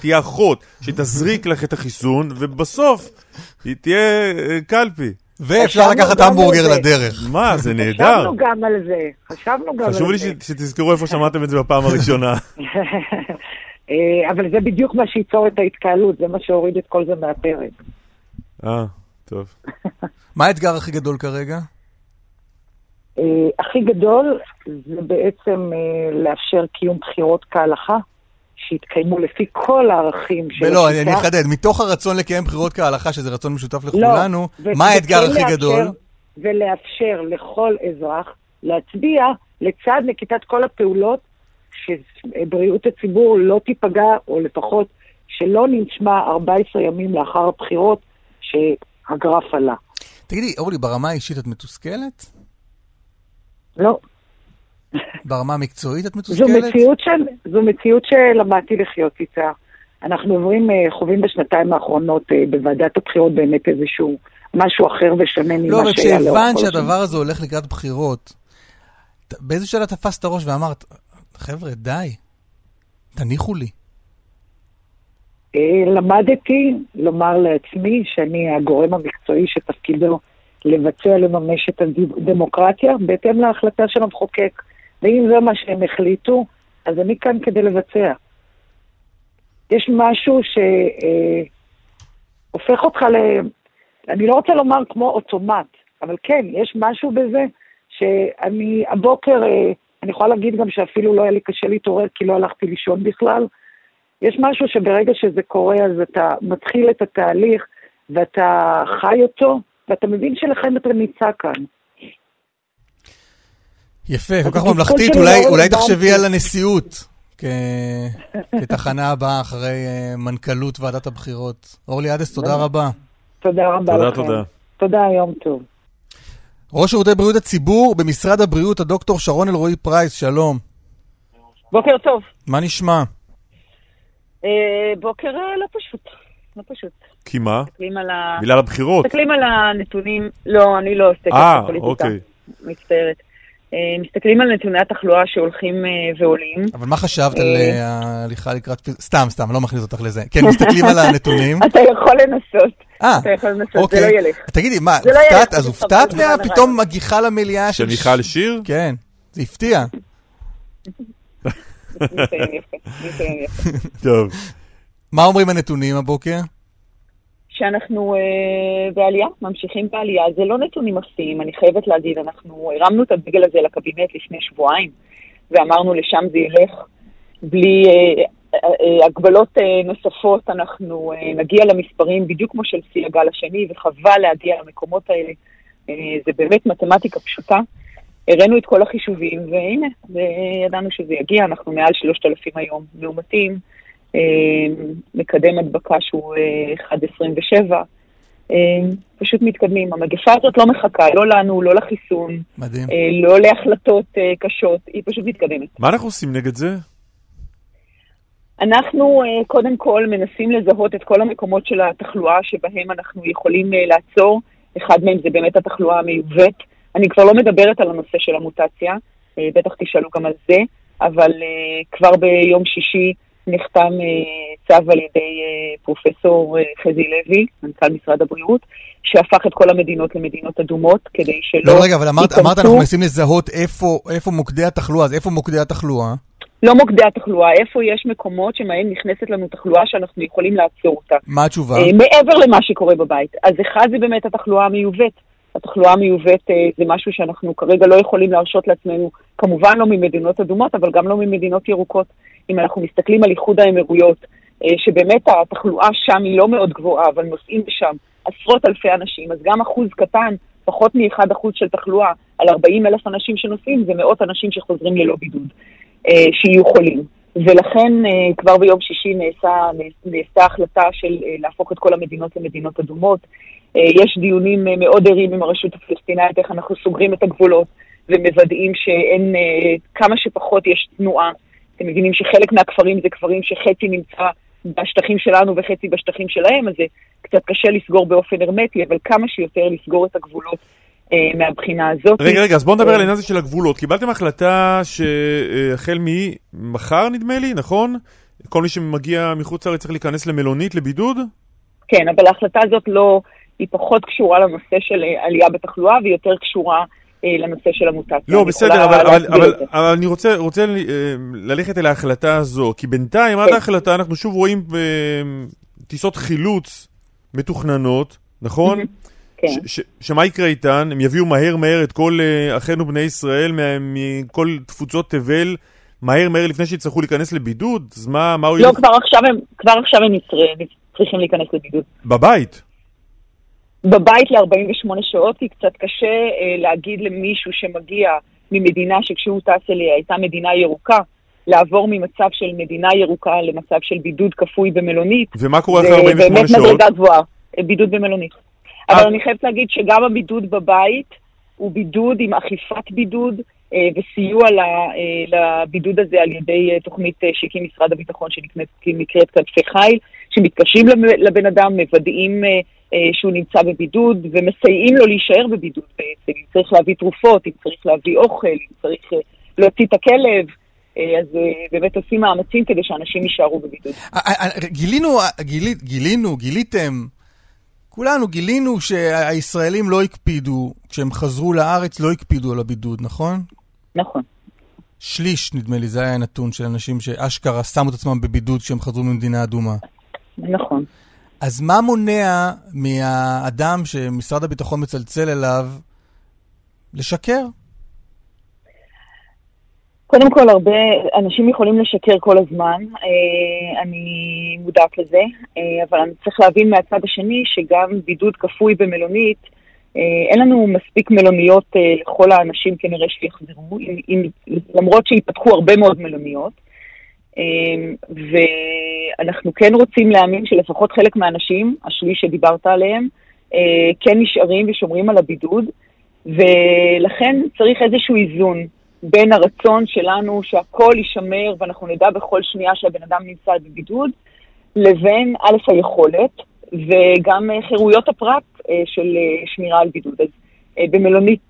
תהיה אחות שתזריק לך את החיסון, ובסוף תהיה קלפי. ואפשר לקחת המבורגר לדרך. מה, זה נהדר. חשבנו גם על זה, חשבנו גם על זה. חשוב לי שתזכרו איפה שמעתם את זה בפעם הראשונה. אה, אבל זה בדיוק מה שייצור את ההתקהלות, זה מה שהוריד את כל זה מהפרק. אה, טוב. מה האתגר הכי גדול כרגע? אה, הכי גדול זה בעצם אה, לאפשר קיום בחירות כהלכה. שיתקיימו לפי כל הערכים של השיטה. לא, אני אחדד, מתוך הרצון לקיים בחירות כהלכה, שזה רצון משותף לכולנו, לא, מה האתגר הכי גדול? ולאפשר לכל אזרח להצביע לצד נקיטת כל הפעולות שבריאות הציבור לא תיפגע, או לפחות שלא נשמע 14 ימים לאחר הבחירות שהגרף עלה. תגידי, אורלי, ברמה האישית את מתוסכלת? לא. ברמה המקצועית את מתוסכלת? זו מציאות, של, זו מציאות שלמדתי לחיות איתה. אנחנו עוברים, אה, חווים בשנתיים האחרונות אה, בוועדת הבחירות באמת איזשהו משהו אחר ושונה ממה לא, שהיה לאורך לא, וכשהבנת שהדבר הזה הולך לקראת בחירות, באיזה שאלה תפסת ראש ואמרת, חבר'ה, די, תניחו לי. אה, למדתי לומר לעצמי שאני הגורם המקצועי שתפקידו לבצע, לממש את הדמוקרטיה בהתאם להחלטה של המחוקק. ואם זה מה שהם החליטו, אז אני כאן כדי לבצע. יש משהו שהופך אה, אותך ל... אני לא רוצה לומר כמו אוטומט, אבל כן, יש משהו בזה שאני הבוקר, אה, אני יכולה להגיד גם שאפילו לא היה לי קשה להתעורר כי לא הלכתי לישון בכלל. יש משהו שברגע שזה קורה אז אתה מתחיל את התהליך ואתה חי אותו, ואתה מבין שלכם אתה נמצא כאן. יפה, כל כך ממלכתית, אולי, אולי תחשבי על הנשיאות כ... כתחנה הבאה אחרי uh, מנכ"לות ועדת הבחירות. אורלי עדס, תודה רבה. תודה רבה תודה, לכם. תודה. תודה, יום טוב. ראש שירותי בריאות הציבור במשרד הבריאות, הדוקטור שרון אלרועי פרייס, שלום. בוקר טוב. מה נשמע? אה, בוקר אה, לא פשוט, לא פשוט. כי מה? בגלל הבחירות. מסתכלים על הנתונים, לא, אני לא עוסקת בפוליטיקה. אה, אוקיי. מצטערת. אה, מסתכלים על נתוני התחלואה שהולכים אה, ועולים. אבל מה חשבת על אה, ההליכה לקראת... סתם, סתם, לא מכניס אותך לזה. כן, מסתכלים על הנתונים. אתה יכול לנסות. אתה יכול לנסות, זה לא אוקיי. ילך. תגידי, מה, לא הופתעת? אז הופתעת מהפתאום מגיחה למליאה של מיכל שיר? כן, זה הפתיע. טוב. מה אומרים הנתונים הבוקר? שאנחנו uh, בעלייה, ממשיכים בעלייה. זה לא נתונים מפתיעים, אני חייבת להגיד, אנחנו הרמנו את הדגל הזה לקבינט לפני שבועיים, ואמרנו לשם זה ילך. בלי uh, uh, הגבלות uh, נוספות, אנחנו uh, נגיע למספרים בדיוק כמו של שיא הגל השני, וחבל להגיע למקומות האלה. Uh, זה באמת מתמטיקה פשוטה. הראינו את כל החישובים, והנה, ידענו שזה יגיע, אנחנו מעל 3,000 היום מאומתים. מקדם הדבקה שהוא 1.27, אה, פשוט מתקדמים. המגפה הזאת לא מחכה, לא לנו, לא לחיסון, מדהים. אה, לא להחלטות אה, קשות, היא פשוט מתקדמת. מה אנחנו עושים נגד זה? אנחנו קודם כל מנסים לזהות את כל המקומות של התחלואה שבהם אנחנו יכולים לעצור. אחד מהם זה באמת התחלואה המיובאת. אני כבר לא מדברת על הנושא של המוטציה, בטח תשאלו גם על זה, אבל כבר ביום שישי נחתם אה, צו על ידי אה, פרופסור אה, חזי לוי, מנכ"ל משרד הבריאות, שהפך את כל המדינות למדינות אדומות, כדי שלא לא, רגע, אבל אמרת, אמרת אנחנו מנסים לזהות איפה, איפה מוקדי התחלואה, אז איפה מוקדי התחלואה? לא מוקדי התחלואה, איפה יש מקומות שמהם נכנסת לנו תחלואה שאנחנו יכולים לעצור אותה. מה התשובה? מעבר למה שקורה בבית. אז אחד זה באמת התחלואה המיובאת. התחלואה המיובאת אה, זה משהו שאנחנו כרגע לא יכולים להרשות לעצמנו, כמובן לא ממדינות אדומות, אבל גם לא ממדינות ירוקות. אם אנחנו מסתכלים על איחוד האמירויות, אה, שבאמת התחלואה שם היא לא מאוד גבוהה, אבל נוסעים לשם עשרות אלפי אנשים, אז גם אחוז קטן, פחות מ-1% של תחלואה על 40 אלף אנשים שנוסעים, זה מאות אנשים שחוזרים ללא בידוד, אה, שיהיו חולים. ולכן כבר ביום שישי נעשה, נעשתה החלטה של להפוך את כל המדינות למדינות אדומות. אה, יש דיונים אה, מאוד ערים עם הרשות הפלסטינאית, איך אנחנו סוגרים את הגבולות ומוודאים שאין, אה, כמה שפחות יש תנועה. אתם מבינים שחלק מהכפרים זה כפרים שחצי נמצא בשטחים שלנו וחצי בשטחים שלהם, אז זה קצת קשה לסגור באופן הרמטי, אבל כמה שיותר לסגור את הגבולות מהבחינה הזאת. רגע, רגע, אז בואו נדבר על העניין הזה של הגבולות. קיבלתם החלטה שהחל ממחר, נדמה לי, נכון? כל מי שמגיע מחוץ לארץ צריך להיכנס למלונית, לבידוד? כן, אבל ההחלטה הזאת לא, היא פחות קשורה לנושא של אה, עלייה בתחלואה, והיא יותר קשורה אה, לנושא של המוטציה. לא, בסדר, אבל, אבל, אבל. אבל אני רוצה, רוצה אה, ללכת אל ההחלטה הזו, כי בינתיים עד כן. ההחלטה אנחנו שוב רואים טיסות חילוץ מתוכננות, נכון? כן. ש- ש- שמה יקרה איתן? הם יביאו מהר מהר את כל אחינו בני ישראל מכל תפוצות תבל, מהר מהר לפני שיצטרכו להיכנס לבידוד? אז מה, מה הוא לא, כבר עכשיו הם, כבר עכשיו הם צריכים להיכנס לבידוד. בבית. בבית ל-48 שעות, כי קצת קשה אה, להגיד למישהו שמגיע ממדינה שכשהוא טס אליה הייתה מדינה ירוקה, לעבור ממצב של מדינה ירוקה למצב של בידוד כפוי במלונית. ומה קורה זה אחרי 48 באמת שעות? מדרגה גבוהה, אה, בידוד במלונית. אה. אבל אני חייבת להגיד שגם הבידוד בבית הוא בידוד עם אכיפת בידוד אה, וסיוע אה, לבידוד הזה על ידי אה, תוכנית אה, שהקים משרד הביטחון שנקראת כנפי חיל, שמתקשרים לב- לבן אדם, מוודאים אה, אה, שהוא נמצא בבידוד ומסייעים לו להישאר בבידוד בעצם, אם צריך להביא תרופות, אם צריך להביא אוכל, אם צריך אה, להוציא את הכלב. אה, אז אה, באמת עושים מאמצים כדי שאנשים יישארו בבידוד. אה, אה, אה, גילינו, גילי, גילינו, גיליתם, כולנו גילינו שהישראלים לא הקפידו, כשהם חזרו לארץ לא הקפידו על הבידוד, נכון? נכון. שליש, נדמה לי, זה היה הנתון של אנשים שאשכרה שמו את עצמם בבידוד כשהם חזרו ממדינה אדומה. נכון. אז מה מונע מהאדם שמשרד הביטחון מצלצל אליו לשקר? קודם כל, הרבה אנשים יכולים לשקר כל הזמן, אה, אני מודעת לזה, אה, אבל אני צריך להבין מהצד השני שגם בידוד כפוי במלונית, אה, אין לנו מספיק מלוניות לכל האנשים כנראה שיחזרו, למרות שיפתחו הרבה מאוד מלוניות. אה, ואנחנו כן רוצים להאמין שלפחות חלק מהאנשים, השליש שדיברת עליהם, אה, כן נשארים ושומרים על הבידוד, ולכן צריך איזשהו איזון. בין הרצון שלנו שהכל יישמר ואנחנו נדע בכל שנייה שהבן אדם נמצא בבידוד, לבין א' היכולת וגם אה, חירויות הפרט אה, של שמירה על בידוד. אז במלונית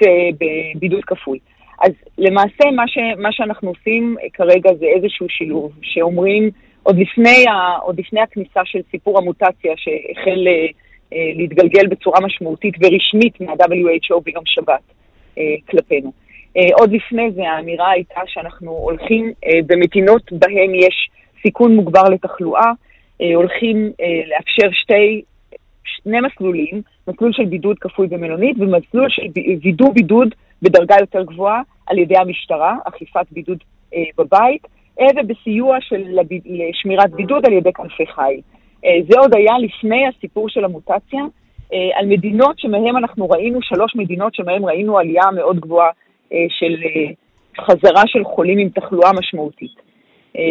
בבידוד כפוי. אז למעשה מה, ש, מה שאנחנו עושים אה, כרגע זה איזשהו שילוב, שאומרים עוד לפני, ה, עוד לפני הכניסה של סיפור המוטציה שהחל אה, אה, להתגלגל בצורה משמעותית ורשמית מה-WHO ביום שבת אה, כלפינו. Uh, עוד לפני זה האמירה הייתה שאנחנו הולכים uh, במדינות בהן יש סיכון מוגבר לתחלואה, uh, הולכים uh, לאפשר שתי, שני מסלולים, מסלול של בידוד כפוי במלונית ומסלול של וידוא בידוד בדרגה יותר גבוהה על ידי המשטרה, אכיפת בידוד uh, בבית, uh, ובסיוע של לביד, לשמירת בידוד על ידי כנפי חיל. Uh, זה עוד היה לפני הסיפור של המוטציה, uh, על מדינות שמהן אנחנו ראינו, שלוש מדינות שמהן ראינו עלייה מאוד גבוהה של חזרה של חולים עם תחלואה משמעותית.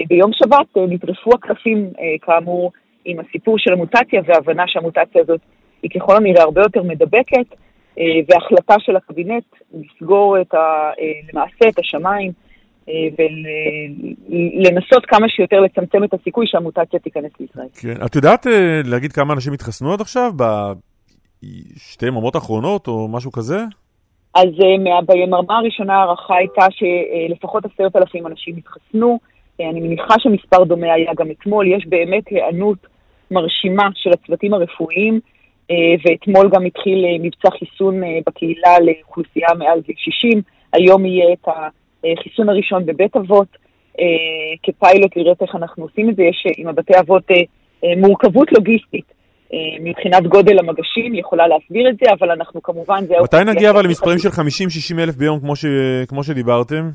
ביום שבת נטרפו הקלפים, כאמור, עם הסיפור של המוטציה והבנה שהמוטציה הזאת היא ככל הנראה הרבה יותר מדבקת, אה, והחלטה של הקבינט לסגור את ה, אה, למעשה את השמיים אה, ולנסות כמה שיותר לצמצם את הסיכוי שהמוטציה תיכנס לישראל. כן. את יודעת אה, להגיד כמה אנשים התחסנו עד עכשיו? בשתי יממות האחרונות או משהו כזה? אז אה, מה- ביממה הראשונה ההערכה הייתה שלפחות עשרת אלפים אנשים התחסנו. אה, אני מניחה שמספר דומה היה גם אתמול. יש באמת היענות מרשימה של הצוותים הרפואיים, אה, ואתמול גם התחיל אה, מבצע חיסון אה, בקהילה לאוכלוסייה מעל גיל 60. היום יהיה את החיסון הראשון בבית אבות, אה, כפיילוט לראות איך אנחנו עושים את זה. יש אה, עם הבתי אבות אה, אה, מורכבות לוגיסטית. אה, מבחינת גודל המגשים, היא יכולה להסביר את זה, אבל אנחנו כמובן... זה מתי נגיע אבל למספרים. של 50-60 אלף ביום כמו ש- כמו שדיברתם?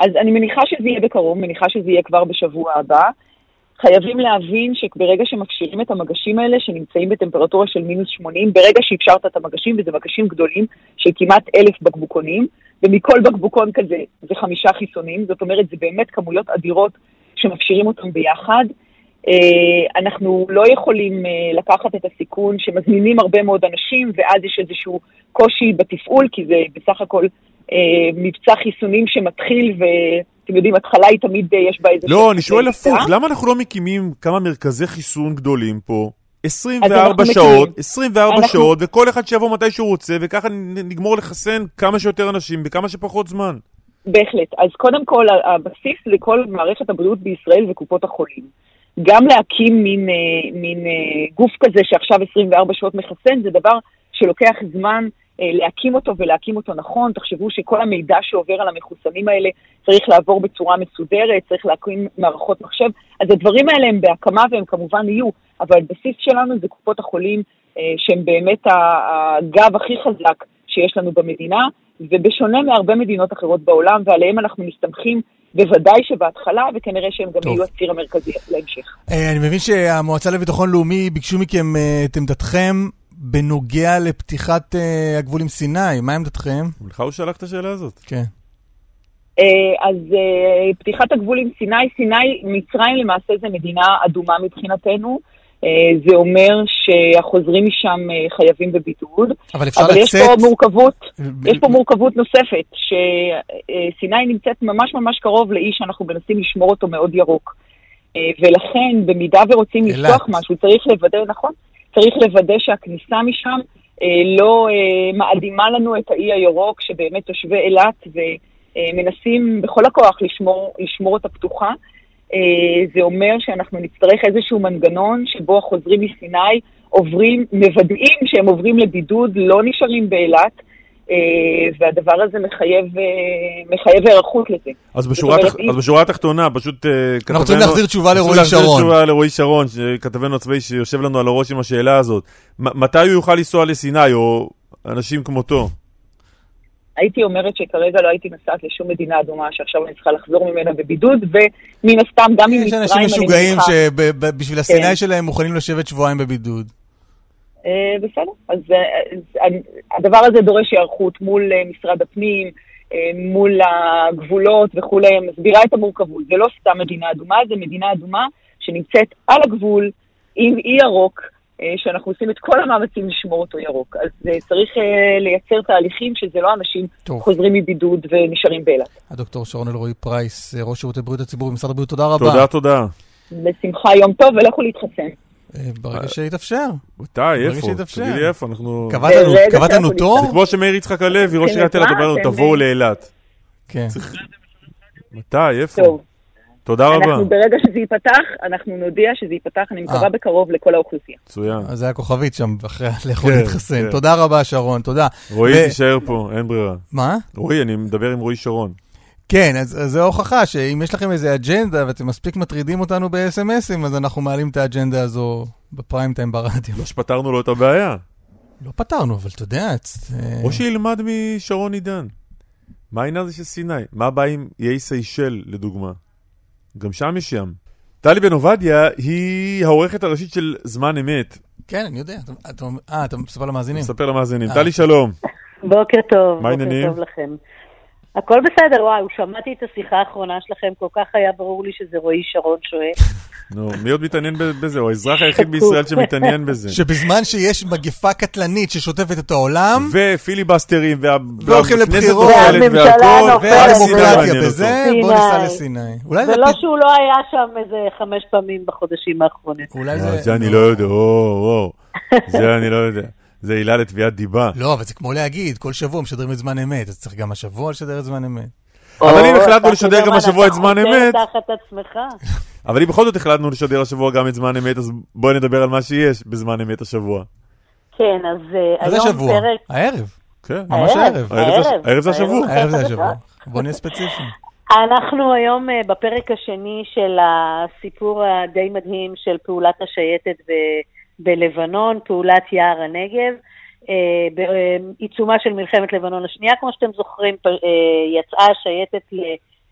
אז אני מניחה שזה יהיה בקרוב, מניחה שזה יהיה כבר בשבוע הבא. חייבים להבין שברגע שמפשירים את המגשים האלה, שנמצאים בטמפרטורה של מינוס 80, ברגע שאפשרת את המגשים, וזה מגשים גדולים של כמעט אלף בקבוקונים, ומכל בקבוקון כזה זה חמישה חיסונים, זאת אומרת, זה באמת כמויות אדירות שמפשירים אותם ביחד. אה, אנחנו לא יכולים אה, לקחת את הסיכון שמזמינים הרבה מאוד אנשים, ואז יש איזשהו קושי בתפעול, כי זה בסך הכל אה, מבצע חיסונים שמתחיל, ואתם יודעים, התחלה היא תמיד, אה, יש בה איזה... לא, אני שואל. הפוך, למה אנחנו לא מקימים כמה מרכזי חיסון גדולים פה? אנחנו 24 שעות, מקימים. 24 אנחנו- שעות, וכל אחד שיבוא מתי שהוא רוצה, וככה נגמור לחסן כמה שיותר אנשים בכמה שפחות זמן. בהחלט. אז קודם כל, הבסיס לכל מערכת הבריאות בישראל וקופות החולים. גם להקים מין, אה, מין אה, גוף כזה שעכשיו 24 שעות מחסן, זה דבר שלוקח זמן להקים אותו ולהקים אותו נכון. תחשבו שכל המידע שעובר על המחוסנים האלה צריך לעבור בצורה מסודרת, צריך להקים מערכות מחשב. אז הדברים האלה הם בהקמה והם כמובן יהיו, אבל הבסיס שלנו זה קופות החולים, אה, שהם באמת הגב הכי חזק שיש לנו במדינה, ובשונה מהרבה מדינות אחרות בעולם, ועליהם אנחנו מסתמכים בוודאי שבהתחלה, וכנראה שהם גם טוב. יהיו הציר המרכזי להמשך. אה, אני מבין שהמועצה לביטחון לאומי ביקשו מכם אה, את עמדתכם בנוגע לפתיחת אה, הגבול עם סיני. מה עמדתכם? לך הוא שלח את השאלה הזאת. כן. אה, אז אה, פתיחת הגבול עם סיני, סיני, מצרים למעשה זה מדינה אדומה מבחינתנו. אה, זה אומר שהחוזרים משם אה, חייבים בבידוד. אבל אפשר אבל יש לצאת... פה מורכבות, ב- יש פה מורכבות נוספת, שסיני נמצאת ממש ממש קרוב לאי שאנחנו מנסים לשמור אותו מאוד ירוק. אה, ולכן, במידה ורוצים. לפתוח משהו, צריך לוודא, נכון, צריך לוודא שהכניסה משם אה, לא אה, מאדימה לנו את האי הירוק, שבאמת תושבי אילת ומנסים בכל הכוח לשמור, לשמור אותה פתוחה. אה, זה אומר שאנחנו נצטרך איזשהו מנגנון שבו החוזרים מסיני עוברים, מוודאים שהם עוברים לבידוד, לא נשארים באילת, אה, והדבר הזה מחייב, אה, מחייב היערכות לזה. אז בשורה, אומרת, התח... אם- אז בשורה התחתונה, פשוט... אה, כתבנו- רוצים להחזיר תשובה רוצים לרועי להחזיר שרון. תשובה לרועי שרון, כתבנו הצבאי שיושב לנו על הראש עם השאלה הזאת. מתי הוא יוכל לנסוע לסיני, או אנשים כמותו? הייתי אומרת שכרגע לא הייתי נוסעת לשום מדינה אדומה שעכשיו אני צריכה לחזור ממנה בבידוד, ומן הסתם גם עם יש מצרים אנשים אני משוגעים מניחה- שבשביל הסיני כן. שלהם מוכנים לשבת שבועיים בבידוד. אה, בסדר, אז אה, אז אני- הדבר הזה דורש היערכות מול אה, משרד הפנים, אה, מול הגבולות וכולי, מסבירה את המורכבות. זה לא סתם מדינה אדומה, זה מדינה אדומה שנמצאת על הגבול עם אי ירוק, אה, שאנחנו עושים את כל המאמצים לשמור אותו ירוק. אז אה, צריך אה, לייצר תהליכים שזה לא אנשים טוב. חוזרים מבידוד ונשארים באילת. הדוקטור שרון אלרועי פרייס, אה, ראש שירותי בריאות הציבור במשרד הבריאות, תודה רבה. תודה, תודה. בשמחה, יום טוב ולכו להתחסן. אה, ברגע שיתאפשר. מתי, איפה? תגידי לי איפה, אנחנו... קבעת לנו- קבעת לנו תור? זה כמו שמאיר יצחק הלוי, ראש עיריית אילת? אומר לנו, תבואו לאילת. כן. מתי, איפה? תודה רבה. אנחנו ברגע שזה ייפתח, אנחנו נודיע שזה ייפתח, אני מקווה אה. בקרוב לכל האוכלוסייה. מצוין. אז זה היה כוכבית שם, אחרי לאכול כן, להתחסן. כן. תודה רבה, שרון, תודה. רועי, תישאר פה, אין ברירה. מה? רועי, אני מדבר עם רועי שרון. כן, אז אז זו הוכחה שאם יש לכם איזה אג'נדה ואתם מספיק מטרידים אותנו ב-SMSים, אז אנחנו מעלים את האג'נדה הזו בפריים טיים ברדיו. לא שפתרנו לו את הבעיה. לא פתרנו, אבל אתה יודע, אה, או שילמד משרון עידן. מה העניין הזה של סיני? מה הבעיה עם איי סיישל, לדוגמה? גם שם יש ים. טלי בן עובדיה היא העורכת הראשית של זמן אמת. כן, אני יודע. אתה- אתה אומר- אה, אתה מספר למאזינים? נספר למאזינים. אה. טלי, שלום. בוקר טוב, מה בוקר העניינים? טוב לכם. הכל בסדר, וואו, שמעתי את השיחה האחרונה שלכם, כל כך היה ברור לי שזה רועי שרון שואל. נו, מי עוד מתעניין בזה? הוא האזרח היחיד בישראל שמתעניין בזה. שבזמן שיש מגפה קטלנית ששוטפת את העולם, ופיליבסטרים, וה- והולכים והכנסת לבחירות, נופלת והממשלה והכל, והדמוקרטיה. בזה, בוא. ניסע לסיני. זה ולא פת- שהוא לא היה שם איזה חמש פעמים בחודשים האחרונים. אולי אה, זה... זה אני לא יודע, וואו, וואו. זה אני לא יודע. זה עילה לתביעת דיבה. לא, אבל זה כמו להגיד, כל שבוע משדרים את זמן אמת, אז צריך גם השבוע לשדר את זמן אמת. אבל אם החלטנו לשדר גם השבוע את זמן אמת. אבל אם בכל זאת החלטנו לשדר השבוע גם את זמן אמת, אז בואי נדבר על מה שיש בזמן אמת השבוע. כן, אז אה, היום שבוע? פרק... הערב. כן. ממש הערב. הערב זה- הערב זה השבוע. הערב זה השבוע. בוא נהיה ספציפיים. אנחנו היום אה, בפרק השני של הסיפור הדי מדהים של פעולת השייטת ב- בלבנון, פעולת יער הנגב. אה, בעיצומה של מלחמת לבנון השנייה, כמו שאתם זוכרים, אה, יצאה השייטת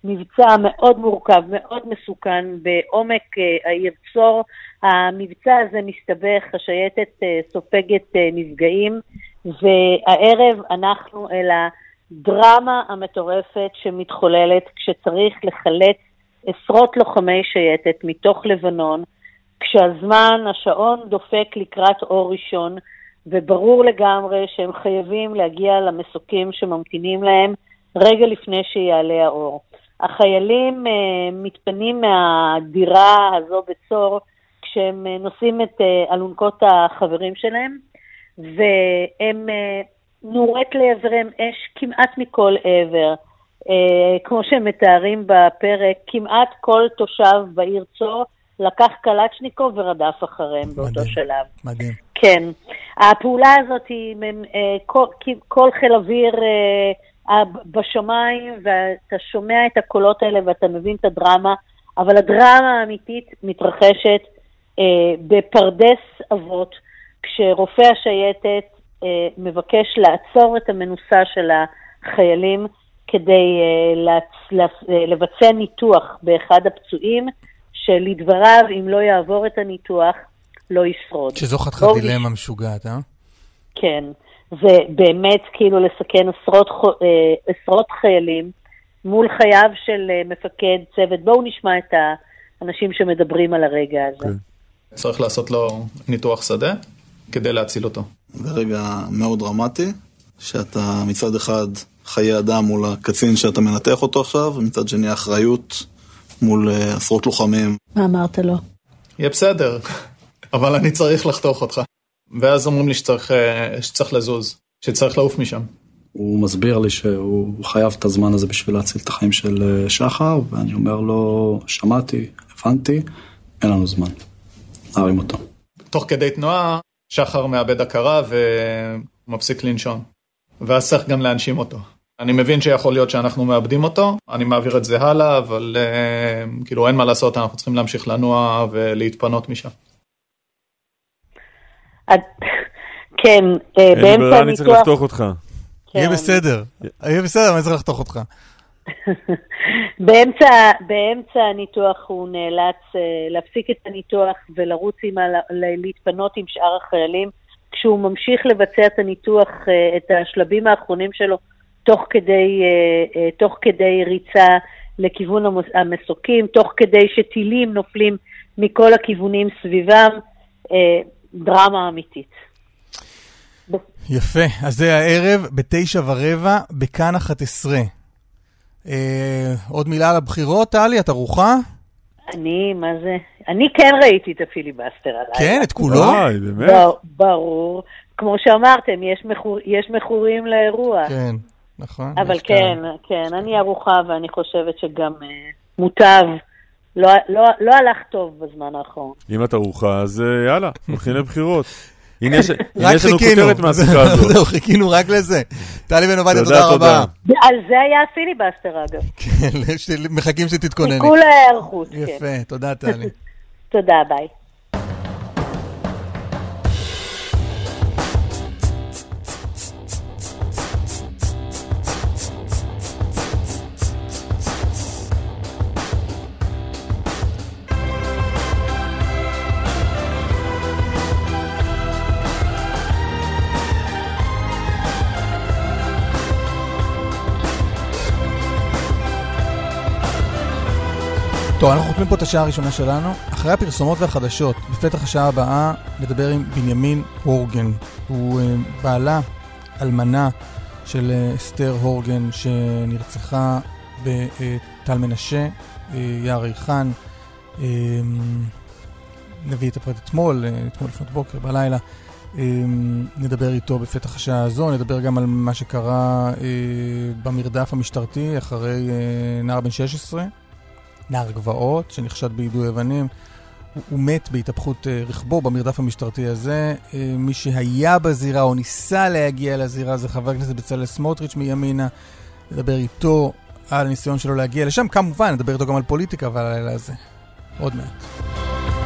למבצע מאוד מורכב, מאוד מסוכן, בעומק אה, העיר צור. המבצע הזה מסתבך, השייטת סופגת נפגעים, והערב אנחנו אל הדרמה המטורפת שמתחוללת כשצריך לחלץ עשרות לוחמי שייטת מתוך לבנון, כשהזמן, השעון דופק לקראת אור ראשון, וברור לגמרי שהם חייבים להגיע למסוקים שממתינים להם רגע לפני שיעלה האור. החיילים uh, מתפנים מהדירה הזו בצור כשהם uh, נושאים את uh, אלונקות החברים שלהם, והם uh, נורית לעברם אש כמעט מכל עבר. Uh, כמו שהם מתארים בפרק, כמעט כל תושב בעיר צור לקח קלצ'ניקוב ורדף אחריהם באותו מדהים. שלב. מדהים. כן. הפעולה הזאת היא אה, כל, כל חיל אוויר אה, אה, בשמיים, ואתה שומע את הקולות האלה ואתה מבין את הדרמה, אבל הדרמה האמיתית מתרחשת בפרדס אבות, כשרופא השייטת מבקש לעצור את המנוסה של החיילים כדי לבצע ניתוח באחד הפצועים, שלדבריו, אם לא יעבור את הניתוח, לא ישרוד. שזו חתיכת דילמה משוגעת, אה? כן, זה באמת כאילו לסכן עשרות, אה, עשרות חיילים מול חייו של אה, מפקד צוות. בואו נשמע את האנשים שמדברים על הרגע הזה. כן. צריך לעשות לו ניתוח שדה כדי להציל אותו. זה רגע מאוד דרמטי, שאתה מצד אחד חיי אדם מול הקצין שאתה מנתח אותו עכשיו, ומצד שני אחריות מול אה, עשרות לוחמים. מה אמרת לו? יהיה בסדר, אבל אני צריך לחתוך אותך. ואז אומרים לי שצריך, אה, שצריך לזוז, שצריך לעוף משם. הוא מסביר לי שהוא חייב את הזמן הזה בשביל להציל את החיים של אה, שחר, ואני אומר לו, שמעתי, הבנתי, אין לנו זמן. נרים אותו. תוך כדי תנועה, שחר מאבד הכרה ומפסיק לנשום. ואז צריך גם להנשים אותו. אני מבין שיכול להיות שאנחנו מאבדים אותו, אני מעביר את זה הלאה, אבל uh, כאילו אין מה לעשות, אנחנו צריכים להמשיך לנוע ולהתפנות משם. כן, אה, אין לי באמצע ברירה, אני צריך הניתוח... לחתוך אותך. יהיה כן. בסדר. יהיה בסדר, אני צריך לחתוך אותך. באמצע, באמצע הניתוח הוא נאלץ אה, להפסיק את הניתוח ולרוץ עם ה... ל- להתפנות עם שאר החיילים. כשהוא ממשיך לבצע את הניתוח, אה, את השלבים האחרונים שלו, תוך כדי, אה, אה, תוך כדי ריצה לכיוון המס- המסוקים, תוך כדי שטילים נופלים מכל הכיוונים סביבם, אה, דרמה אמיתית. יפה, אז זה הערב בתשע ורבע בכאן 11. אה, עוד מילה על הבחירות, טלי, את ערוכה? אני, מה זה? אני כן ראיתי את הפיליבסטר הלילה. כן, את כולו? וואי, באמת? ברור. כמו שאמרתם, יש, מכור, יש מכורים לאירוע. כן, נכון. אבל יש כאלה. כן, כן, אני ערוכה ואני חושבת שגם אה, מוטב. לא, לא, לא הלך טוב בזמן האחרון. אם את ערוכה, אז אה, יאללה, הולכים לבחירות. הנה יש לנו. כותרת מהשיחה הזאת. זהו, חיכינו רק לזה. טלי בן עובדיה, תודה. רבה. על זה היה הפיליבסטר אגב. כן, מחכים שתתכונני. חיכו להיערכות, כן. יפה, תודה טלי. תודה, ביי. טוב, אנחנו חותמים פה את השעה הראשונה שלנו. אחרי הפרסומות והחדשות, בפתח השעה הבאה נדבר עם בנימין הורגן. הוא אה, בעלה, אלמנה של אה, אסתר הורגן, שנרצחה בטל מנשה, אה, יער ריחן. נביא את הפרט אתמול, אתמול לפנות בוקר, בלילה. נדבר איתו בפתח השעה הזו, נדבר גם על מה שקרה במרדף המשטרתי אחרי נער בן 16. נער גבעות, שנחשד ביידוי אבנים. הוא, מת בהתהפכות uh, רכבו במרדף המשטרתי הזה. Uh, מי שהיה בזירה או ניסה להגיע לזירה זה חבר הכנסת בצלאל סמוטריץ' מימינה. נדבר איתו על הניסיון שלו להגיע לשם. כמובן, נדבר איתו גם על פוליטיקה ועל הלילה הזה. עוד מעט.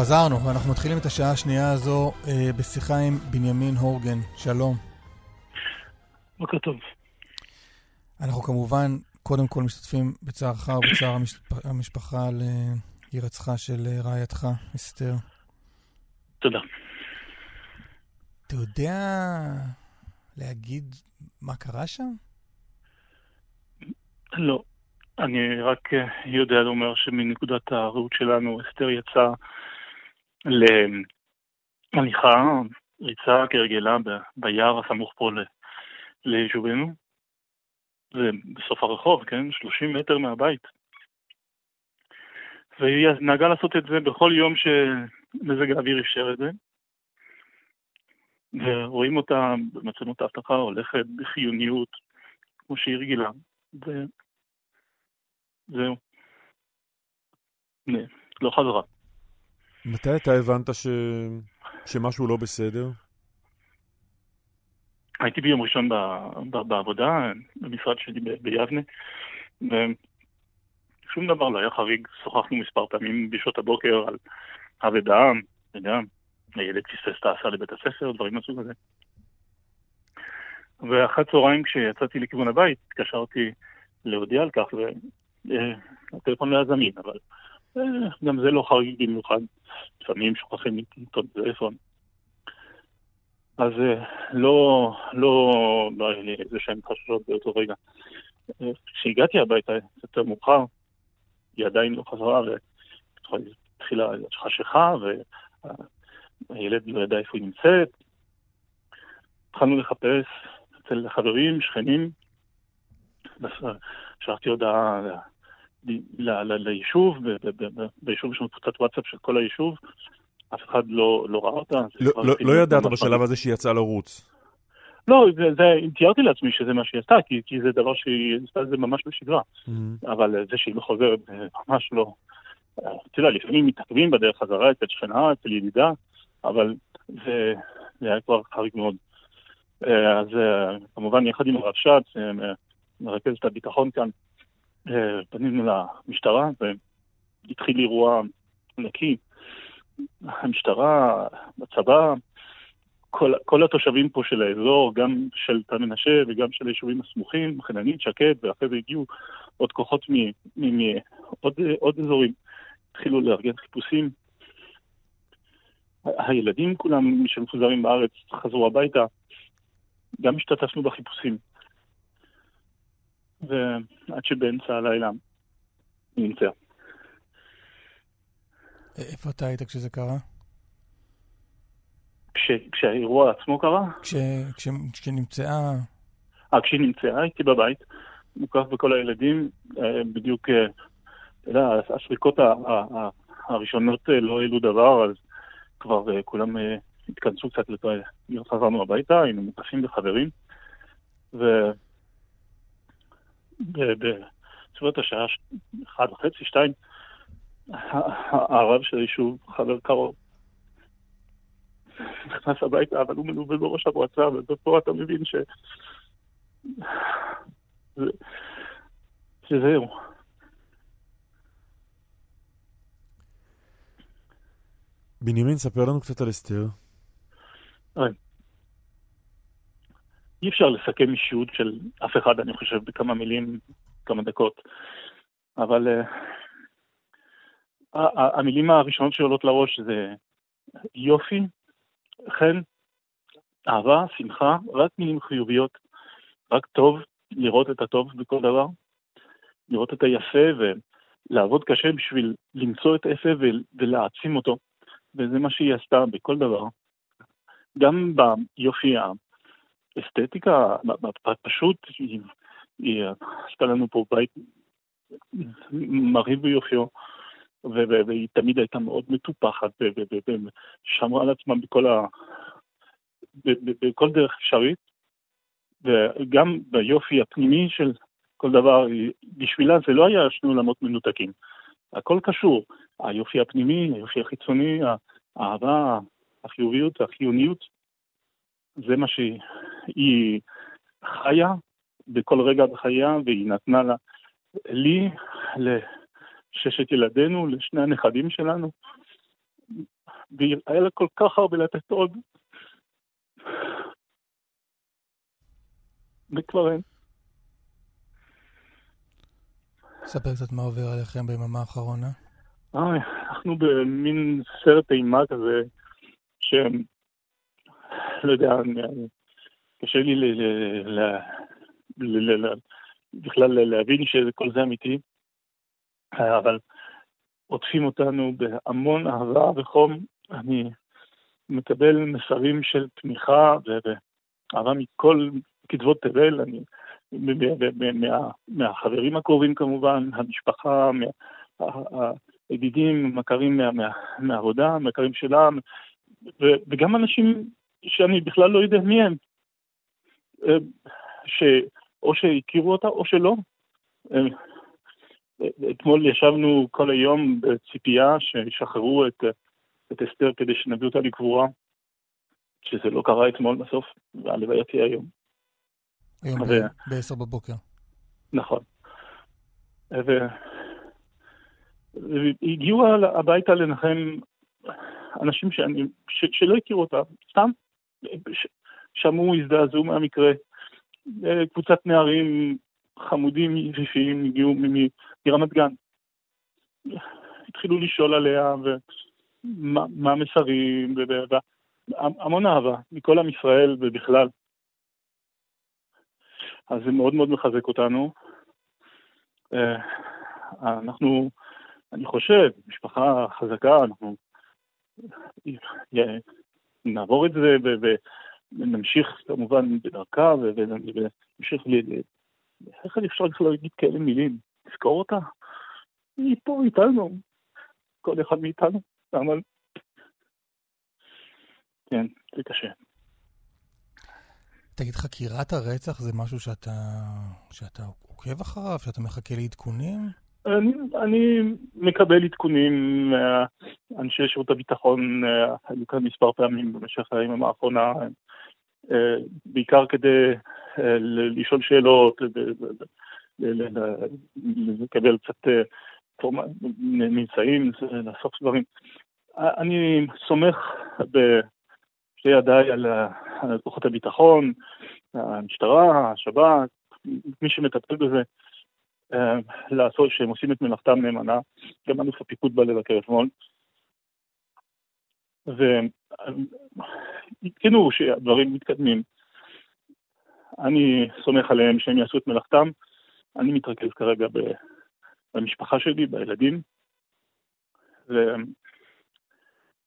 חזרנו, ואנחנו מתחילים את השעה השנייה הזו אה, בשיחה עם בנימין הורגן. שלום. בוקר טוב. אנחנו כמובן, קודם כל משתתפים בצערך ובצער המשפ... המשפחה על אה, הירצחה של אה, רעייתך, אסתר. תודה. אתה יודע להגיד מה קרה שם? לא. אני רק אה, יודע לומר שמנקודת הראות שלנו, אסתר יצאה להליכה, ריצה כהרגלה ביער הסמוך פה ל- ליישובנו. זה בסוף הרחוב, כן? 30 מטר מהבית. והיא נהגה לעשות את זה בכל יום שמזג האוויר אפשר את זה. ורואים אותה במצלמות האבטחה הולכת בחיוניות, כמו שהיא רגילה. וזהו. לא חזרה. מתי אתה הבנת ש... שמשהו לא בסדר? הייתי ביום ראשון ב... ב... בעבודה, במשרד שלי ב... ביבנה, ושום דבר לא היה חריג. שוחחנו מספר פעמים בשעות הבוקר על אבדה, אתה יודע, הילד פספס את ההסעה לבית הספר, דברים מהסוג הזה. ואחרי צהריים כשיצאתי לכיוון הבית, התקשרתי להודיע על כך, והטלפון לא היה זמין, אבל אה, גם זה לא חריג במיוחד. לפעמים שוכחים לטעות טלפון. אז אה, לא, לא, לא היה לי איזה שהם חששות באותו רגע. אה, כשהגעתי הביתה, יותר מאוחר, היא עדיין לא חזרה, והתחילה חשיכה, והילד לא ידע איפה היא נמצאת. התחלנו לחפש אצל חברים, שכנים. שלחתי הודעה ליישוב, ביישוב יש לנו קבוצת וואטסאפ של כל היישוב, אף אחד לא, לא ראה אותה. לא, לא, לא ידעת בשלב הזה שהיא יצאה לרוץ. לא, זה, זה, תיארתי לעצמי שזה מה שהיא עשתה, כי, כי זה דבר שהיא עשתה את זה ממש בשגרה. Mm-hmm. אבל זה שהיא לא חוזרת, ממש לא. אתה יודע, לפעמים מתעכבים בדרך חזרה אצל שכנה, אצל ידידה, אבל זה, זה היה כבר חריג מאוד. אז כמובן, יחד עם הרבש"ץ, מרכזת הביטחון כאן, פנינו למשטרה והתחיל אירוע נקי. המשטרה, בצבא, כל, כל התושבים פה של האזור, גם של תל מנשה וגם של היישובים הסמוכים, חננית, שקד, ואחרי זה הגיעו עוד כוחות מעוד אזורים, התחילו לארגן חיפושים. הילדים כולם שמפוזרים בארץ חזרו הביתה, גם השתתפנו בחיפושים. ועד שבאמצע הלילה היא נמצאה. איפה אתה היית כשזה קרה? כש, כשהאירוע עצמו קרה? כש, כש, כשנמצאה... אה, כשהיא נמצאה, הייתי בבית, מוקף בכל הילדים, בדיוק, אתה יודע, הסריקות הראשונות לא העלו דבר, אז כבר כולם התכנסו קצת, חזרנו הביתה, היינו מוקפים בחברים, ו... בסביבות השעה אחת וחצי, שתיים, הרב שלי, שהוא חבר קרוב, נכנס הביתה, אבל הוא מלווה בראש המועצה, ופה אתה מבין ש... שזהו. בנימין, ספר לנו קצת על אסתר. אי אפשר לסכם אישיות של אף אחד, אני חושב, בכמה מילים, כמה דקות. אבל uh, המילים הראשונות שעולות לראש זה יופי, חן, אהבה, שמחה, רק מילים חיוביות, רק טוב, לראות את הטוב בכל דבר, לראות את היפה ולעבוד קשה בשביל למצוא את היפה ולהעצים אותו, וזה מה שהיא עשתה בכל דבר. גם ביופי האסתטיקה, פשוט, עשתה לנו פה בית מרהיב ביופיו, והיא תמיד הייתה מאוד מטופחת, ושמרה על עצמה בכל, ה... בכל דרך אפשרית, וגם ביופי הפנימי של כל דבר, בשבילה זה לא היה שני עולמות מנותקים. הכל קשור, היופי הפנימי, היופי החיצוני, האהבה, החיוביות, החיוניות, זה מה שהיא חיה בכל רגע בחייה, והיא נתנה לה, לי, לששת ילדינו, לשני הנכדים שלנו, והיה לה כל כך הרבה לתת עוד. וכבר אין. ספר קצת מה עובר עליכם ביממה האחרונה. אה, אנחנו במין סרט אימה כזה, ש... לא יודע, קשה לי ל... ל... בכלל להבין שכל זה אמיתי, אבל עוטפים אותנו בהמון אהבה וחום. אני מקבל מסרים של תמיכה ואהבה מכל קצוות תבל, אני, מה, מהחברים הקרובים כמובן, המשפחה, הידידים, מכרים מה, מה, מהעבודה, מכרים שלה, וגם אנשים שאני בכלל לא יודע מי הם, שאו שהכירו אותה או שלא. אתמול ישבנו כל היום בציפייה שישחררו את, את אסתר כדי שנביא אותה לקבורה, שזה לא קרה אתמול בסוף, והלוויה תהיה היום. היום ו... ב-10 בבוקר. נכון. והגיעו הביתה לנחם אנשים שאני, ש, שלא הכירו אותה, סתם ש, שמעו, הזדעזעו מהמקרה. קבוצת נערים חמודים יפיפיים הגיעו מרמת גן. התחילו לשאול עליה ומה המסרים, והמון אהבה מכל עם ישראל ובכלל. אז זה מאוד מאוד מחזק אותנו. אה, אנחנו, אני חושב, משפחה חזקה, אנחנו נעבור את זה ונמשיך כמובן בדרכה ונמשיך ל... איך אפשר בכלל להגיד כאלה מילים? תזכור אותה? היא פה איתנו, כל אחד מאיתנו, אבל... כן, זה קשה. תגיד, חקירת הרצח זה משהו שאתה, שאתה עוקב אחריו, שאתה מחכה לעדכונים? אני, אני מקבל עדכונים מאנשי שירות הביטחון, היו כאן מספר פעמים במשך הימים האחרונה, אה, בעיקר כדי אה, לשאול שאלות, לקבל קצת אה, ממצאים, לאסוף דברים. אני סומך בשתי ידיי על כוחות הביטחון, המשטרה, השב"כ, מי שמטפל בזה, לעשות שהם עושים את מלאכתם נאמנה. גם אלוף הפיקוד בא לבקר אתמול. ועדכנו שהדברים מתקדמים. אני סומך עליהם שהם יעשו את מלאכתם. אני מתרכז כרגע במשפחה שלי, בילדים,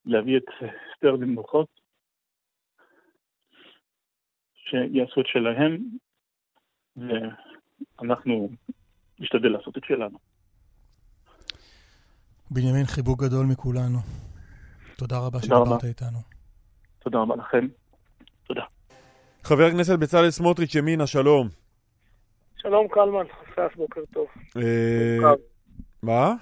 ולהביא את אסתר למנוחות, שיעשו את שלהם, ואנחנו נשתדל לעשות את שלנו. בנימין, חיבוק גדול מכולנו. תודה רבה שדיברת איתנו. תודה רבה לכם. תודה. חבר הכנסת בצלאל סמוטריץ', ימינה, שלום. שלום קלמן, חסף, בוקר טוב. אה, מה?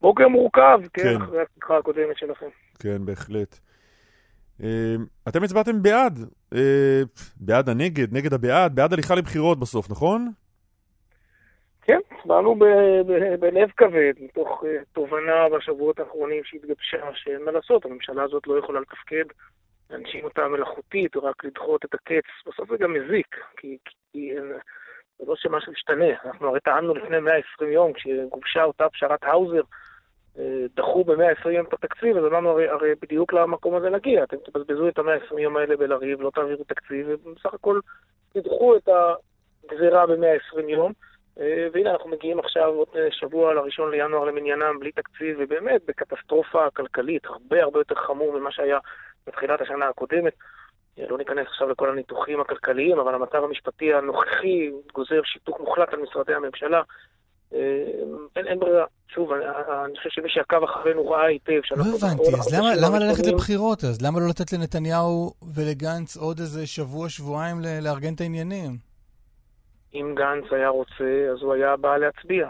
בוקר מורכב, כן, כן. אחרי השיחה הקודמת שלכם. כן, בהחלט. אה, אתם הצבעתם בעד, אה, בעד הנגד, נגד הבעד, בעד הליכה לבחירות בסוף, נכון? כן, הצבענו ב- ב- בלב כבד, מתוך אה, תובנה בשבועות האחרונים שהתגבשה, שאין מה לעשות, הממשלה הזאת לא יכולה לתפקד, להנשים אותה מלאכותית, רק לדחות את הקץ. בסוף זה גם מזיק, כי, כי אין- זה לא שמשהו ישתנה. אנחנו הרי טענו לפני 120 יום, כשגובשה אותה פשרת האוזר, אה, דחו ב-120 יום את התקציב, אז אמרנו הרי, הרי בדיוק למקום הזה נגיע. אתם תבזבזו את ה-120 יום האלה בלריב, לא תעבירו תקציב, ובסך הכל תדחו את הגזירה ב-120 יום. אה, והנה אנחנו מגיעים עכשיו עוד אה, שבוע לראשון לינואר למניינם בלי תקציב, ובאמת בקטסטרופה כלכלית הרבה הרבה יותר חמור ממה שהיה בתחילת השנה הקודמת. אה, לא ניכנס עכשיו לכל הניתוחים הכלכליים, אבל המצב המשפטי הנוכחי גוזר שיתוק מוחלט על משרדי הממשלה. אין, אין ברירה. שוב, אני, אני חושב שמי שעקב אחרינו ראה היטב לא שאנחנו... הבנתי, בכל אז למה, למה ללכת לבחירות אז? למה לא לתת לנתניהו ולגנץ עוד איזה שבוע, שבועיים לארגן את העניינים? אם גנץ היה רוצה, אז הוא היה בא להצביע.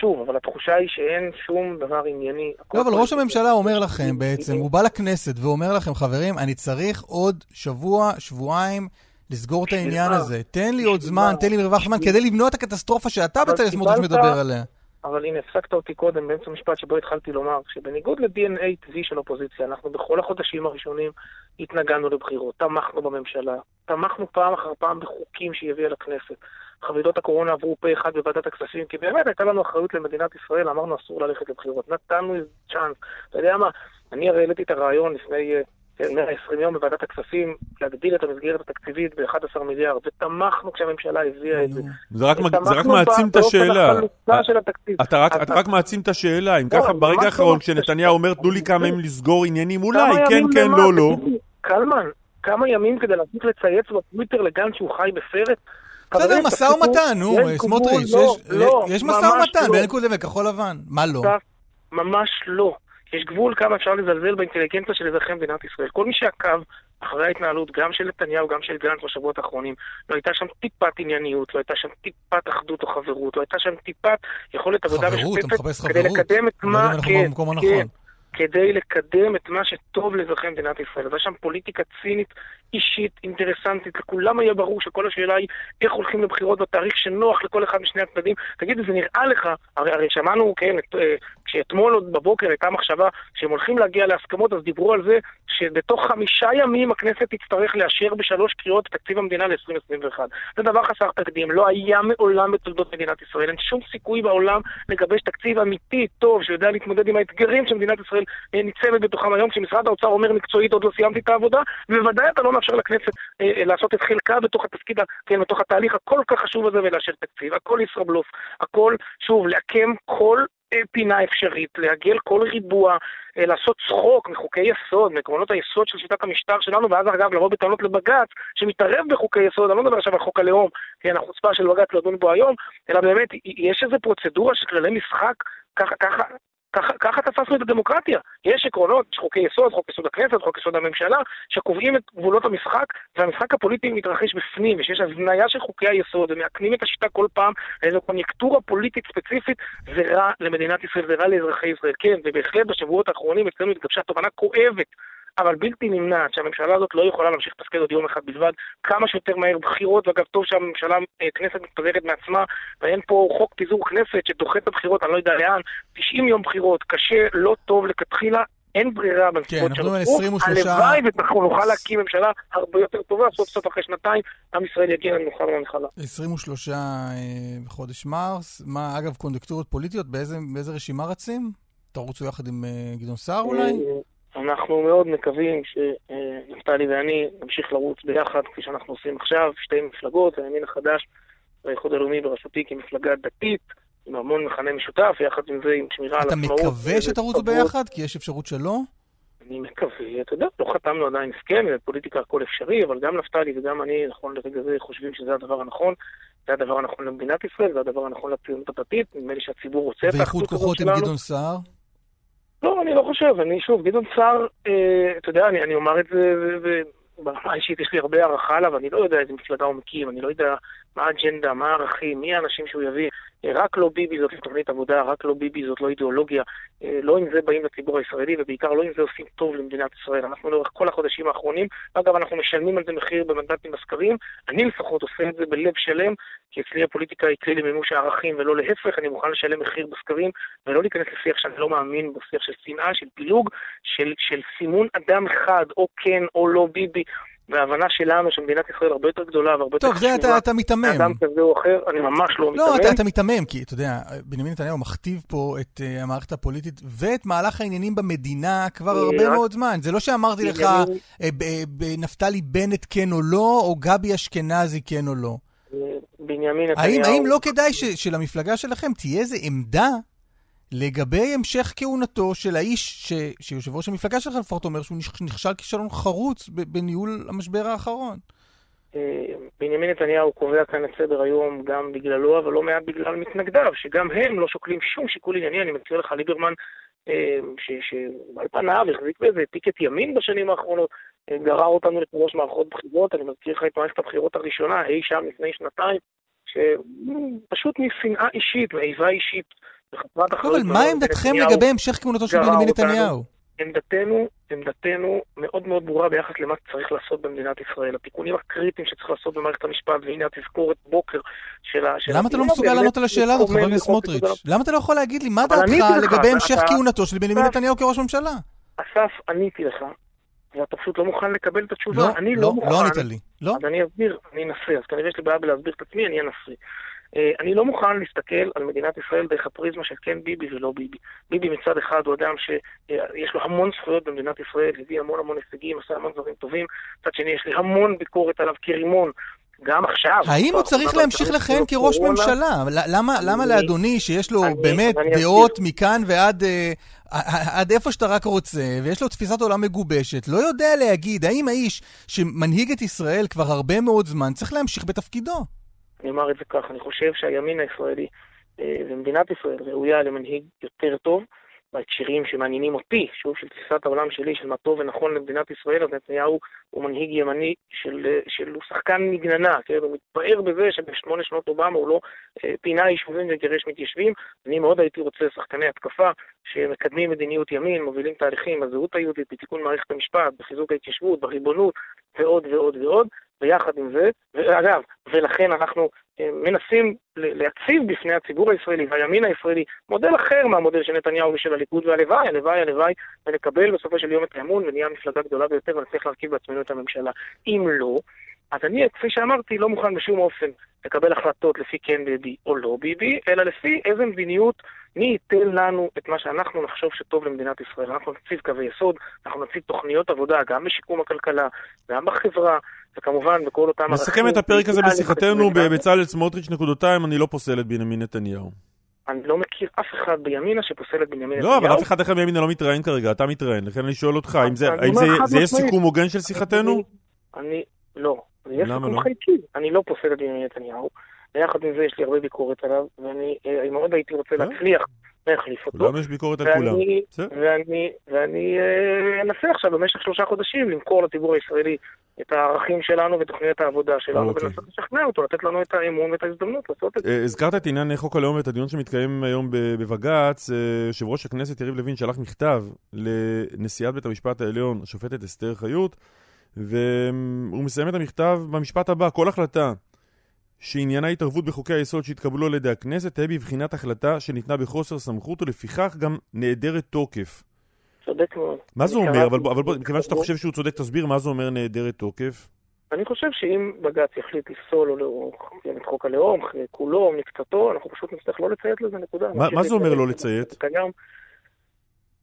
שוב, אבל התחושה היא שאין שום דבר ענייני. לא, אבל ראש הממשלה אומר לכם בעצם, הוא בא לכנסת ואומר לכם, חברים, אני צריך עוד שבוע, שבועיים לסגור את העניין הזה. תן לי עוד זמן, תן לי מרווח זמן, כדי למנוע את הקטסטרופה שאתה בצלאל סמוטריץ' מדבר עליה. אבל הנה, הפסקת אותי קודם באמצע משפט שבו התחלתי לומר שבניגוד ל-DNA טבעי של אופוזיציה, אנחנו בכל החודשים הראשונים התנגדנו לבחירות, תמכנו בממשלה, תמכנו פעם אחר פעם בחוקים שהיא הביאה לכנסת. חבילות הקורונה עברו פה אחד בוועדת הכספים, כי באמת הייתה לנו אחריות למדינת ישראל, אמרנו אסור ללכת לבחירות, נתנו צ'אנס. אתה יודע מה, אני הרי העליתי את הרעיון לפני אה, 120 יום בוועדת הכספים, להגדיל את המסגרת התקציבית ב-11 מיליארד, ותמכנו כשהממשלה הביאה את זה. זה רק, זה רק מעצים את השאלה. אתה רק, אתה רק מעצים את השאלה. אם לא, ככה, אני ברגע האחרון, לא כשנתניהו אומר, תנו לי כמה ימים לסגור עניינים, אולי, כן, כן? לא, לא. קלמן, כמה ימים כדי להפסיק לצייץ בטוויטר לגן שהוא חי בסרט? בסדר, משא ומתן, נו, יש גבול, סמוטריץ', לא, יש- לא, משא ומתן לא. בין הליכוד וכחול לבן. מה לא? ממש לא. יש גבול כמה אפשר לזלזל באינטליגנציה של אזרחי מדינת ישראל. כל מי שעקב אחרי ההתנהלות, גם של נתניהו, גם של גנץ בשבועות האחרונים, לא הייתה שם טיפת ענייניות, לא הייתה שם טיפת אחדות או חברות, לא הייתה שם טיפת יכולת עבודה חברות, משותפת כדי חברות. לקדם את לא מה... כן, כן. הנכון. כדי לקדם את מה שטוב לאזרחי מדינת ישראל. יש שם פוליטיקה צינית, אישית, אינטרסנטית, לכולם היה ברור שכל השאלה היא איך הולכים לבחירות בתאריך שנוח לכל אחד משני הצדדים. תגיד, זה נראה לך, הרי, הרי שמענו, כן, את, אה, כשאתמול עוד בבוקר הייתה מחשבה שהם הולכים להגיע להסכמות, אז דיברו על זה שבתוך חמישה ימים הכנסת תצטרך לאשר בשלוש קריאות את תקציב המדינה ל-2021. זה דבר חסר תקדים, לא היה מעולם בתולדות מדינת ישראל. אין שום סיכוי בעולם לגבש תקציב אמיתי, טוב, שיודע להתמודד עם האתגרים שמדינת ישראל אה, ניצבת בתוכם היום, כשמשרד האוצר אומר מקצועית עוד לא סיימתי את העבודה, אתה לא מאפשר לכנסת אה, אה, לעשות את חלקה בתוך התפקיד, כן, בתוך התהליך הכל כך חשוב הזה ולאשר תקציב. הכל ישראבלוף, הכל, שוב, לעקם כל אה, פינה אפשרית, לעגל כל ריבוע, אה, לעשות צחוק מחוקי יסוד, מעקרונות היסוד של שיטת המשטר שלנו, ואז אגב לבוא בטענות לבג"ץ שמתערב בחוקי יסוד, אני לא מדבר עכשיו על חוק הלאום, כן, החוצפה של בג"ץ לדון בו היום, אלא באמת, יש איזו פרוצדורה של כללי משחק, ככה, ככה, ככה, ככה תפסנו את הדמוקרטיה. יש עקרונות, יש חוקי יסוד, חוק יסוד הכנסת, חוק יסוד הממשלה, שקובעים את גבולות המשחק, והמשחק הפוליטי מתרחש בפנים, ושיש הזניה של חוקי היסוד, ומעקמים את השיטה כל פעם לאיזו קוניונקטורה פוליטית ספציפית, זה רע למדינת ישראל, זה רע לאזרחי ישראל. כן, ובהחלט בשבועות האחרונים אצלנו התגבשה תובנה כואבת. אבל בלתי נמנעת שהממשלה הזאת לא יכולה להמשיך לתפקד עוד יום אחד בלבד, כמה שיותר מהר בחירות, ואגב טוב שהממשלה, אה, כנסת מתפזרת מעצמה, ואין פה חוק פיזור כנסת שדוחה את הבחירות, אני לא יודע לאן, 90 יום בחירות, קשה, לא טוב לכתחילה, אין ברירה בנסיבות אנחנו על שנוצרו. 23 הלוואי ואנחנו נוכל להקים ממשלה הרבה יותר טובה, סוף סוף אחרי שנתיים, עם ישראל יגיע למנוחה ולנחלה. 23 אה, בחודש מרס. מה, אגב, קונדקטורות פוליטיות, באיזה באיזה רשימה רצים? תרוצו יחד עם אה, גדעון סער אולי? אנחנו מאוד מקווים שנפתלי ואני נמשיך לרוץ ביחד, כפי שאנחנו עושים עכשיו, שתי מפלגות, הימין החדש והאיחוד הלאומי בראשותי כמפלגה דתית, עם המון מכנה משותף, יחד עם זה עם שמירה על אתה עצמאות. מקווה שתרוצו. ביחד? כי יש אפשרות שלא? אני מקווה, אתה יודע, לא חתמנו עדיין הסכם, בפוליטיקה הכל אפשרי, אבל גם נפתלי וגם אני, נכון לרגע זה, חושבים שזה הדבר הנכון. זה הדבר הנכון למדינת ישראל, זה הדבר הנכון לציונות הדתית, נדמה לי שהציבור רוצה את ואיחוד האחדות הזאת כוחות עם שלנו. גדעון סער? לא, אני לא חושב. אני שוב, גדעון סער, אה, אתה יודע, אני, אני אומר את זה, ו- ו- ברמה האישית יש לי הרבה הערכה עליו, אני לא יודע איזה מפלגה הוא מקים, אני לא יודע מה האג'נדה, מה הערכים, מי האנשים שהוא יביא. אה, רק לא ביבי זאת תוכנית עבודה, רק לא ביבי זאת לא אידיאולוגיה. אה, לא עם זה באים לציבור הישראלי, ובעיקר לא עם זה עושים טוב למדינת ישראל. אנחנו לאורך כל החודשים האחרונים, אגב, אנחנו משלמים על זה מחיר במנדטים בסקרים. אני לפחות עושה את זה בלב שלם, כי אצלי הפוליטיקה היא כלי למימוש הערכים ולא להפך, אני מוכן לשלם מחיר בסקרים, ולא להיכנס לשיח שאני לא מאמין בו, שיח של שנאה, של פילוג, של, של סימון אדם אחד, או כן או לא ביבי. וההבנה שלנו שמדינת ישראל הרבה יותר גדולה והרבה יותר טוב, זה אתה, אתה מיתמם. אדם כזה או אחר, אני ממש לא מיתמם. לא, אתה, אתה מיתמם, כי אתה יודע, בנימין נתניהו מכתיב פה את uh, המערכת הפוליטית ואת מהלך העניינים במדינה כבר הרבה רק- מאוד זמן. זה לא שאמרתי לך, ב- נפתלי בנט כן או לא, או גבי אשכנזי כן או לא. בנימין האם, נתניהו... האם לא כדאי ש, שלמפלגה שלכם תהיה איזו עמדה לגבי המשך כהונתו של האיש ש, שיושב ראש המפלגה שלך לפחות אומר שהוא נכ- נכשל כישלון חרוץ בניהול המשבר האחרון? אה, בנימין נתניהו קובע כאן את סדר היום גם בגללו, אבל לא מעט בגלל מתנגדיו, שגם הם לא שוקלים שום שיקול ענייני. אני מזכיר לך, ליברמן, אה, שעל פניו החזיק באיזה טיקט ימין בשנים האחרונות, אה, גרר אותנו לשלוש מערכות בחירות. אני מזכיר לך את מערכת הבחירות הראשונה, אי שם לפני שנתיים, שפשוט משנאה אישית, מאיבה אישית, וחסרת אחריות. אבל מה עמדתכם לגבי המשך כהונתו של בנימין. נתניהו? עמדתנו, עמדתנו מאוד מאוד ברורה ביחס למה שצריך לעשות במדינת ישראל. התיקונים הקריטיים שצריך לעשות במערכת המשפט, והנה התזכורת בוקר של ה... למה אתה לא מסוגל לענות על השאלה הזאת, חבר הכנסת סמוטריץ'? למה אתה לא יכול להגיד לי מה דעתך לגבי המשך כהונתו של בנימין נתניהו כראש ממשלה? אסף, עניתי לך, ואתה פשוט לא מוכן לקבל את התשובה. לא, אני לא, לא מוכן. לא ענית לי. לא. אז אני אסביר, אני אנסה. אז כנראה יש לי בעיה בלהסביר את עצמי, אני אנסה. אה, אני לא מוכן להסתכל על מדינת ישראל דרך הפריזמה של כן ביבי ולא ביבי. ביבי מצד אחד הוא אדם שיש לו המון זכויות במדינת ישראל, הביא המון המון הישגים, עשה המון דברים טובים. מצד שני, יש לי המון ביקורת עליו כרימון. גם עכשיו. האם הוא צריך להמשיך לכהן כראש ממשלה? למה למה לאדוני, שיש לו באמת דעות מכאן ועד אה, עד איפה שאתה רק רוצה, ויש לו תפיסת עולם מגובשת, לא יודע להגיד האם האיש שמנהיג את ישראל כבר הרבה מאוד זמן צריך להמשיך בתפקידו? אני אומר את זה כך, אני חושב שהימין הישראלי אה, ומדינת ישראל ראויה למנהיג יותר טוב בהקשרים שמעניינים אותי, שוב, של תפיסת העולם שלי, של מה טוב ונכון למדינת ישראל, אז נתניהו הוא מנהיג ימני של, אה, של הוא שחקן מגננה, כן? הוא מתפאר בזה שבשמונה שנות אובמה הוא לא אה, פינה יישובים וגירש מתיישבים. אני מאוד הייתי רוצה שחקני התקפה שמקדמים מדיניות ימין, מובילים תהליכים בזהות היהודית, בתיקון מערכת המשפט, בחיזוק ההתיישבות, בריבונות ועוד ועוד ועוד. ויחד עם זה, ואגב, ולכן אנחנו אה, מנסים להציב בפני הציבור הישראלי והימין הישראלי מודל אחר מהמודל של נתניהו ושל הליכוד, והלוואי, הלוואי, הלוואי, ונקבל בסופו של יום את האמון ונהיה המפלגה הגדולה ביותר ונצליח להרכיב בעצמנו את הממשלה. אם לא, אז אני, כפי שאמרתי, לא מוכן בשום אופן לקבל החלטות לפי כן ביבי או לא ביבי, אלא לפי איזה מדיניות, מי ייתן לנו את מה שאנחנו נחשוב שטוב למדינת ישראל. אנחנו נציב קווי יסוד, אנחנו נציב תוכניות עבודה גם בשיקום הכלכלה, גם בחברה, וכמובן בכל אותם נסכם את הפרק הזה בשיחתנו בבצלאל סמוטריץ' נקודותיים, אני לא פוסל את בנימין נתניהו. אני לא מכיר אף אחד בימינה שפוסל את בנימין לא, נתניהו. אבל אף אחד אחר בימינה לא מתראיין כרגע, אתה מתראיין, לכן אני שואל אותך, האם זה- יהיה משמעית. סיכום הוגן של שיחתנו? אני, לא. למה סיכום לא? חלקי. אני לא פוסל את בנימין נתניהו, ויחד עם זה יש לי הרבה ביקורת עליו, ואני אה, מאוד הייתי רוצה להצליח להחליף אותו. כולם יש ביקורת על כולם. ואני. ואני, ואני אה, אנסה עכשיו במשך שלושה חודשים למכור לציבור הישראלי את הערכים שלנו ותוכניות העבודה שלנו, אוקיי. ולנסות לשכנע אותו, לתת לנו את האמון ואת ההזדמנות לעשות את זה. אה, הזכרת את עניין חוק הלאום ואת הדיון שמתקיים היום בבג"ץ. יושב ראש הכנסת יריב לוין שלח מכתב לנשיאת בית המשפט העליון, השופטת אסתר חיות, והוא מסיים את המכתב במשפט הבא: כל החלטה שעניינה התערבות בחוקי היסוד שהתקבלו על ידי הכנסת תהיה בבחינת החלטה שניתנה בחוסר סמכות ולפיכך גם נעדרת תוקף. צודק מאוד. מה זה אומר? אבל בוא- אבל בוא, מכיוון שאתה חושב שהוא צודק, תסביר מה זה אומר נעדרת תוקף. אני חושב שאם בג"ץ יחליט לפסול או לא את חוק הלאום, כולו או מקצתו, אנחנו פשוט נצטרך לא לציית לזה, נקודה. מה- מה זה אומר לא לציית? קיים.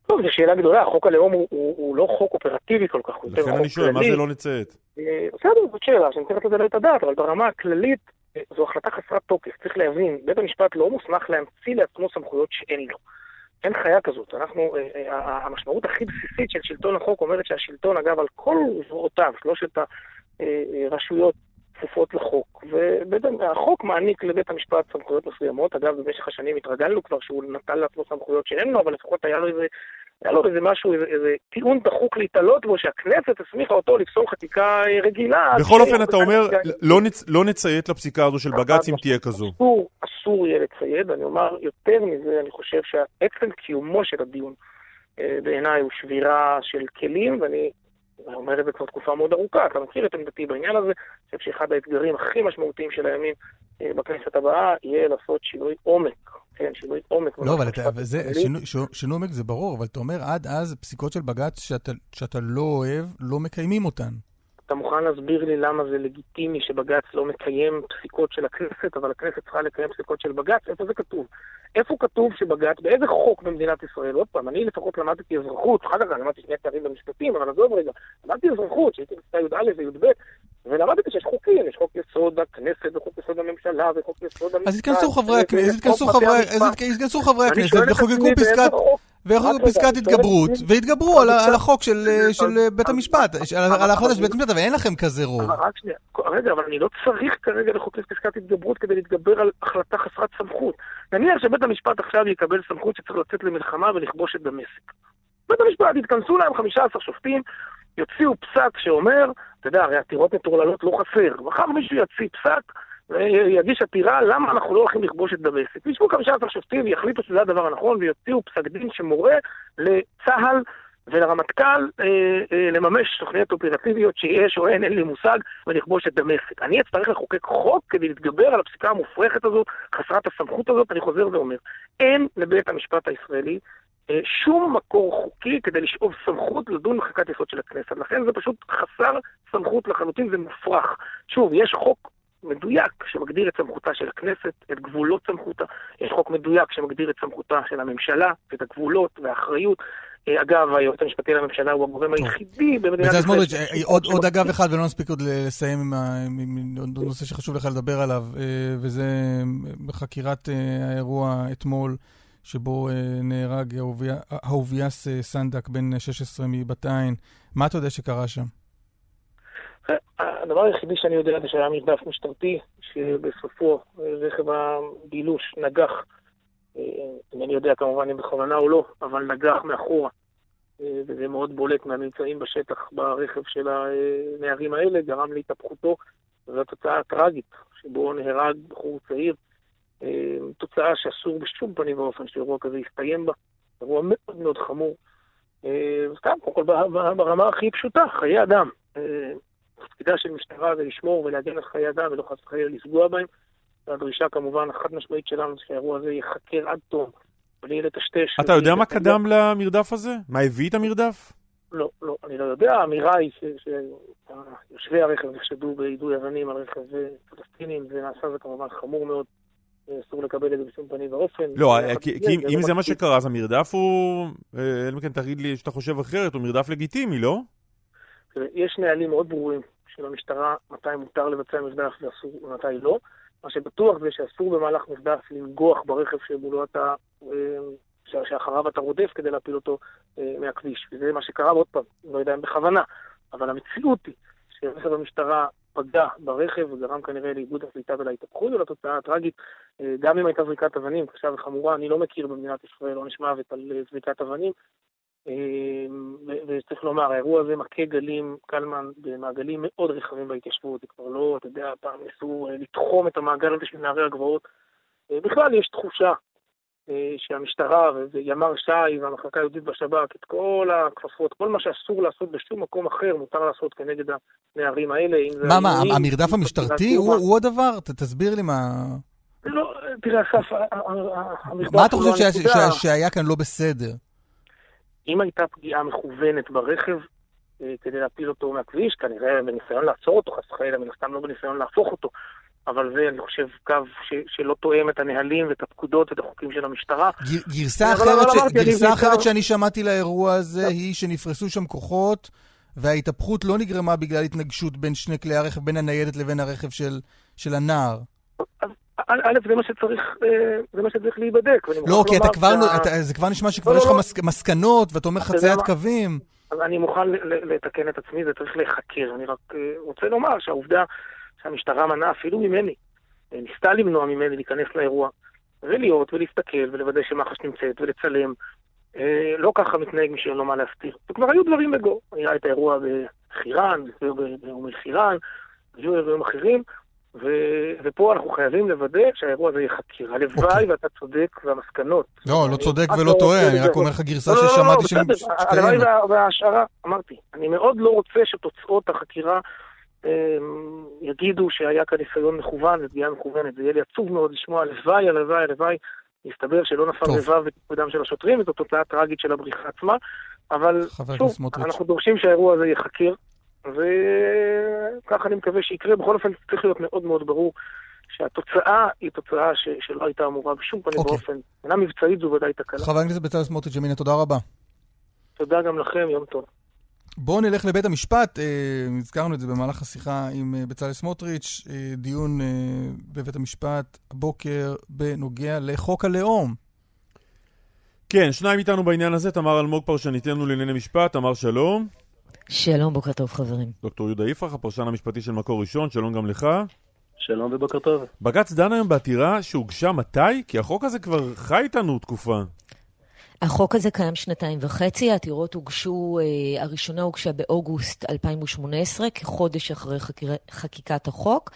טוב, זו שאלה גדולה, חוק הלאום הוא, הוא, הוא לא חוק אופרטיבי כל כך, הוא יותר לכן חוק אני שואל, מה כללי. זה לא לציית? אה, בסדר, זאת שאלה שאני צריך עליה את הדעת, אבל ברמה הכללית אה, זו החלטה חסרת תוקף. צריך להבין, בית המשפט לא מוסמך להמציא לעצמו סמכויות שאין לו. אין חיה כזאת. אנחנו, אה, המשמעות הכי בסיסית של שלטון החוק אומרת שהשלטון, אגב, על כל זרועותיו, שלושת הרשויות כפופות לחוק, והחוק מעניק לבית המשפט סמכויות מסוימות. אגב, במשך השנים התרגלנו כבר שהוא נטל לעצמו סמכויות שאין לו, אבל לפחות היה לו איזה היה לו איזה משהו, איזה, איזה טיעון דחוק להתעלות בו, שהכנסת הסמיכה אותו לפסול חקיקה אה, רגילה. בכל אופן, ש- אתה אומר, לא נצ- לא נציית לפסיקה הזו של בג"ץ אם תהיה כזו. אסור, אסור יהיה לצייד, אני אומר יותר מזה, אני חושב שעצם קיומו של הדיון אה, בעיניי הוא שבירה של כלים, ואני אומר את זה כבר תקופה מאוד ארוכה, אתה מכיר את עמדתי בעניין הזה, אני חושב שאחד האתגרים הכי משמעותיים של הימין אה, בכנסת הבאה יהיה לעשות שינוי עומק, כן, שינוי עומק. לא, אבל אתה, זה. שינוי- שינוי- שינוי עומק זה ברור, אבל אתה אומר עד אז פסיקות של בג"ץ שאתה, שאתה לא אוהב, לא מקיימים אותן. אתה מוכן להסביר לי למה זה לגיטימי שבג"ץ לא מקיים פסיקות של הכנסת, אבל הכנסת צריכה לקיים פסיקות של בג"ץ? איפה זה כתוב? איפה כתוב שבג"ץ, באיזה חוק במדינת ישראל? עוד פעם, אני לפחות למדתי אזרחות, אחר כך למדתי שני תארים במשפטים, אבל עזוב רגע, למדתי אזרחות, שהייתי בכיתה י"א וי"ב, ולמדתי שיש חוקים, יש חוק יסוד הכנסת, וחוק יסוד הממשלה, וחוק יסוד המשפט. אז יתכנסו חברי הכנסת, יתכנסו חברי- הכנסת באיזה פסקת- רגע, פסקת התגברות, ויתגברו על החוק של בית המשפט, על ההחלטה של בית המשפט, אבל אין לכם כזה רוב. רק שנייה, רגע, אבל אני לא צריך כרגע לחוקק פסקת התגברות כדי להתגבר על החלטה חסרת סמכות. נניח שבית המשפט עכשיו יקבל סמכות שצריך לצאת למלחמה ולכבוש את דמשק. בית המשפט, יתכנסו להם 15 שופטים, יוציאו פסק שאומר, אתה יודע, הרי עתירות מטורללות לא חסר. מחר מישהו יוציא פסק ויגיש עתירה למה אנחנו לא הולכים לכבוש את דמשק. וישבו 15 שופטים ויחליטו שזה הדבר הנכון ויוציאו פסק דין שמורה לצה"ל ולרמטכ"ל אה, אה, לממש תוכניות אופרטיביות שיש או אין, אין לי מושג, ולכבוש את דמשק. אני אצטרך לחוקק חוק כדי להתגבר על הפסיקה המופרכת הזאת, חסרת הסמכות הזאת, אני חוזר ואומר, אין לבית המשפט הישראלי אה, שום מקור חוקי כדי לשאוב סמכות לדון בחקיקת יסוד של הכנסת. לכן זה פשוט חסר סמכות לחלוטין, זה מופרך. שוב, יש חוק מדויק שמגדיר את סמכותה של הכנסת, את גבולות סמכותה. יש חוק מדויק שמגדיר את סמכותה של הממשלה, את הגבולות והאחריות. אה, אגב, היועץ המשפטי לממשלה הוא הגורם היחידי במדינת ישראל. סמוטריץ', אה, עוד- עוד אגב אחד, ולא נספיק עוד לסיים עם נושא שחשוב לך לדבר עליו, אה, וזה בחקירת אה, האירוע אתמול, שבו נהרג אהוביאס אה, סנדק, בן 16 מבת עין. מה אתה יודע שקרה שם? הדבר היחידי שאני יודע זה שהיה מרדף משטרתי, שבסופו רכב הבילוש נגח, אה, אינני יודע כמובן אם בכוונה או לא, אבל נגח מאחורה. אה, וזה מאוד בולט מהממצאים בשטח ברכב של הנערים האלה, גרם להתהפכותו, וזו תוצאה טרגית, שבו נהרג בחור צעיר. אה, תוצאה שאסור בשום פנים ואופן שאירוע כזה יסתיים בה, אירוע מאוד מאוד חמור. סתם, קודם כל ברמה הכי פשוטה, חיי אדם. אה, תפקידה של משטרה זה לשמור ולהגן על חיי אדם ולא חס וחלילה לפגוע בהם. והדרישה כמובן החד משמעית שלנו זה שהאירוע הזה ייחקר עד תום, בלי לטשטש. אתה יודע מה. קדם למרדף הזה? מה הביא את המרדף? לא, לא, אני לא יודע. האמירה היא שיושבי הרכב נחשדו ביידוי אבנים על רכב אה, פלסטינים, זה נעשה זה כמובן חמור מאוד. אה, אסור לקבל את זה בשום פנים ואופן. לא, יחד כי- אם- זה מה. שקרה, אז המרדף הוא, אה, אלא אם כן תגיד לי שאתה חושב אחרת, הוא מרדף לגיטימי, לא? יש נהלים מאוד ברורים של המשטרה מתי מותר לבצע מרדף ואסור ומתי לא. מה שבטוח זה שאסור במהלך מרדף לנגוח ברכב שמולו אתה, אה, שאחריו אתה רודף כדי להפיל אותו אה, מהכביש. וזה מה שקרה, ועוד פעם, לא יודע אם בכוונה, אבל המציאות היא שרכב המשטרה פגע ברכב וגרם כנראה לאיבוד השליטה ולהתהפכות ולתוצאה הטראגית. אה, גם אם הייתה זריקת אבנים קשה וחמורה, אני לא מכיר במדינת ישראל עונש מוות על זריקת אבנים. ו- וצריך לומר, האירוע הזה מכה גלים, קלמן, במעגלים מאוד רחבים בהתיישבות, זה כבר לא, אתה יודע, פעם ניסו אה, לתחום את המעגל הזה של נערי הגבעות. אה, בכלל יש תחושה אה, שהמשטרה וימ"ר ש"י והמחלקה היהודית בשב"כ, את כל הכפפות, כל מה שאסור לעשות בשום מקום אחר, מותר לעשות כנגד הנערים האלה. מה, מה, האימונים, המרדף המשטרתי הוא. הוא הדבר? תסביר לי מה... לא, תראה, אסף, המרדף מה אתה חושב שהיה כאן לא בסדר? אם הייתה פגיעה מכוונת ברכב אה, כדי להפיל אותו מהכביש, כנראה בניסיון לעצור אותו, חס וחלילה, מן הסתם לא בניסיון להפוך אותו, אבל זה, אני חושב, קו ש- שלא תואם את הנהלים ואת הפקודות ואת החוקים של המשטרה. גר- גרסה אחרת ש- גרסה אחרת שאני שמעתי לאירוע הזה היא שנפרסו שם כוחות וההתהפכות לא נגרמה בגלל התנגשות בין שני כלי הרכב, בין הניידת לבין הרכב של- של הנער. א', א', זה מה שצריך, אה, זה מה שצריך להיבדק. לא, כי אתה כבר, זה כבר נשמע שכבר לא, יש לך לא, לא. מס- מסקנות ואתה אומר חציית? קווים. אז אני מוכן לתקן את עצמי, זה צריך להיחקר. אני רק אה, רוצה לומר שהעובדה שהמשטרה מנעה אפילו ממני, אה, ניסתה למנוע ממני להיכנס לאירוע, ולהיות ולהסתכל ולוודא שמח"ש נמצאת ולצלם, לא ככה מתנהג מי שאין לו מה להסתיר. וכבר היו דברים בגו. היה את האירוע בחירן, באום אל-חירן, היו אירועים אחרים, ו- ופה אנחנו חייבים לוודא שהאירוע הזה יהיה חקירה. הלוואי ואתה צודק והמסקנות. לא, לא צודק אני ולא רק טועה, אני רק. אומר לך גרסה לא, ששמעתי לא, בסדר. הלוואי שקיימת. וה- וההשערה, אמרתי, אני מאוד לא רוצה שתוצאות החקירה אמ, יגידו שהיה כאן ניסיון מכוון ופגיעה מכוונת. זה יהיה לי עצוב מאוד לשמוע, הלוואי, הלוואי, הלוואי. יסתבר שלא נפל. רבב בתפקודם של השוטרים, וזו תוצאה טראגית של הבריחה עצמה. אבל שוב. אנחנו דורשים שהאירוע הזה ייחקר, וככה אני מקווה שיקרה. בכל אופן, צריך להיות מאוד מאוד ברור שהתוצאה היא תוצאה ש... שלא הייתה אמורה בשום פנים אוקיי. ואופן. מבחינה מבצעית זו ודאי תקלה. חבר הכנסת בצלאל סמוטריץ', ימינה, תודה רבה. תודה גם לכם, יום טוב. בואו נלך לבית המשפט, אה, הזכרנו את זה במהלך השיחה עם אה, בצלאל סמוטריץ', אה, דיון אה, בבית המשפט הבוקר בנוגע לחוק הלאום. כן, שניים איתנו בעניין הזה, תמר אלמוג פרשניתנו לענייני משפט, תמר שלום. שלום, בוקר טוב חברים. דוקטור יהודה יפרח, הפרשן המשפטי של מקור ראשון, שלום גם לך. שלום ובוקר טוב. בג"ץ דן היום בעתירה שהוגשה מתי? כי החוק הזה כבר חי איתנו תקופה. החוק הזה קיים שנתיים וחצי, העתירות הוגשו, אה, הראשונה הוגשה באוגוסט 2018, כחודש אחרי חקיר, חקיקת החוק.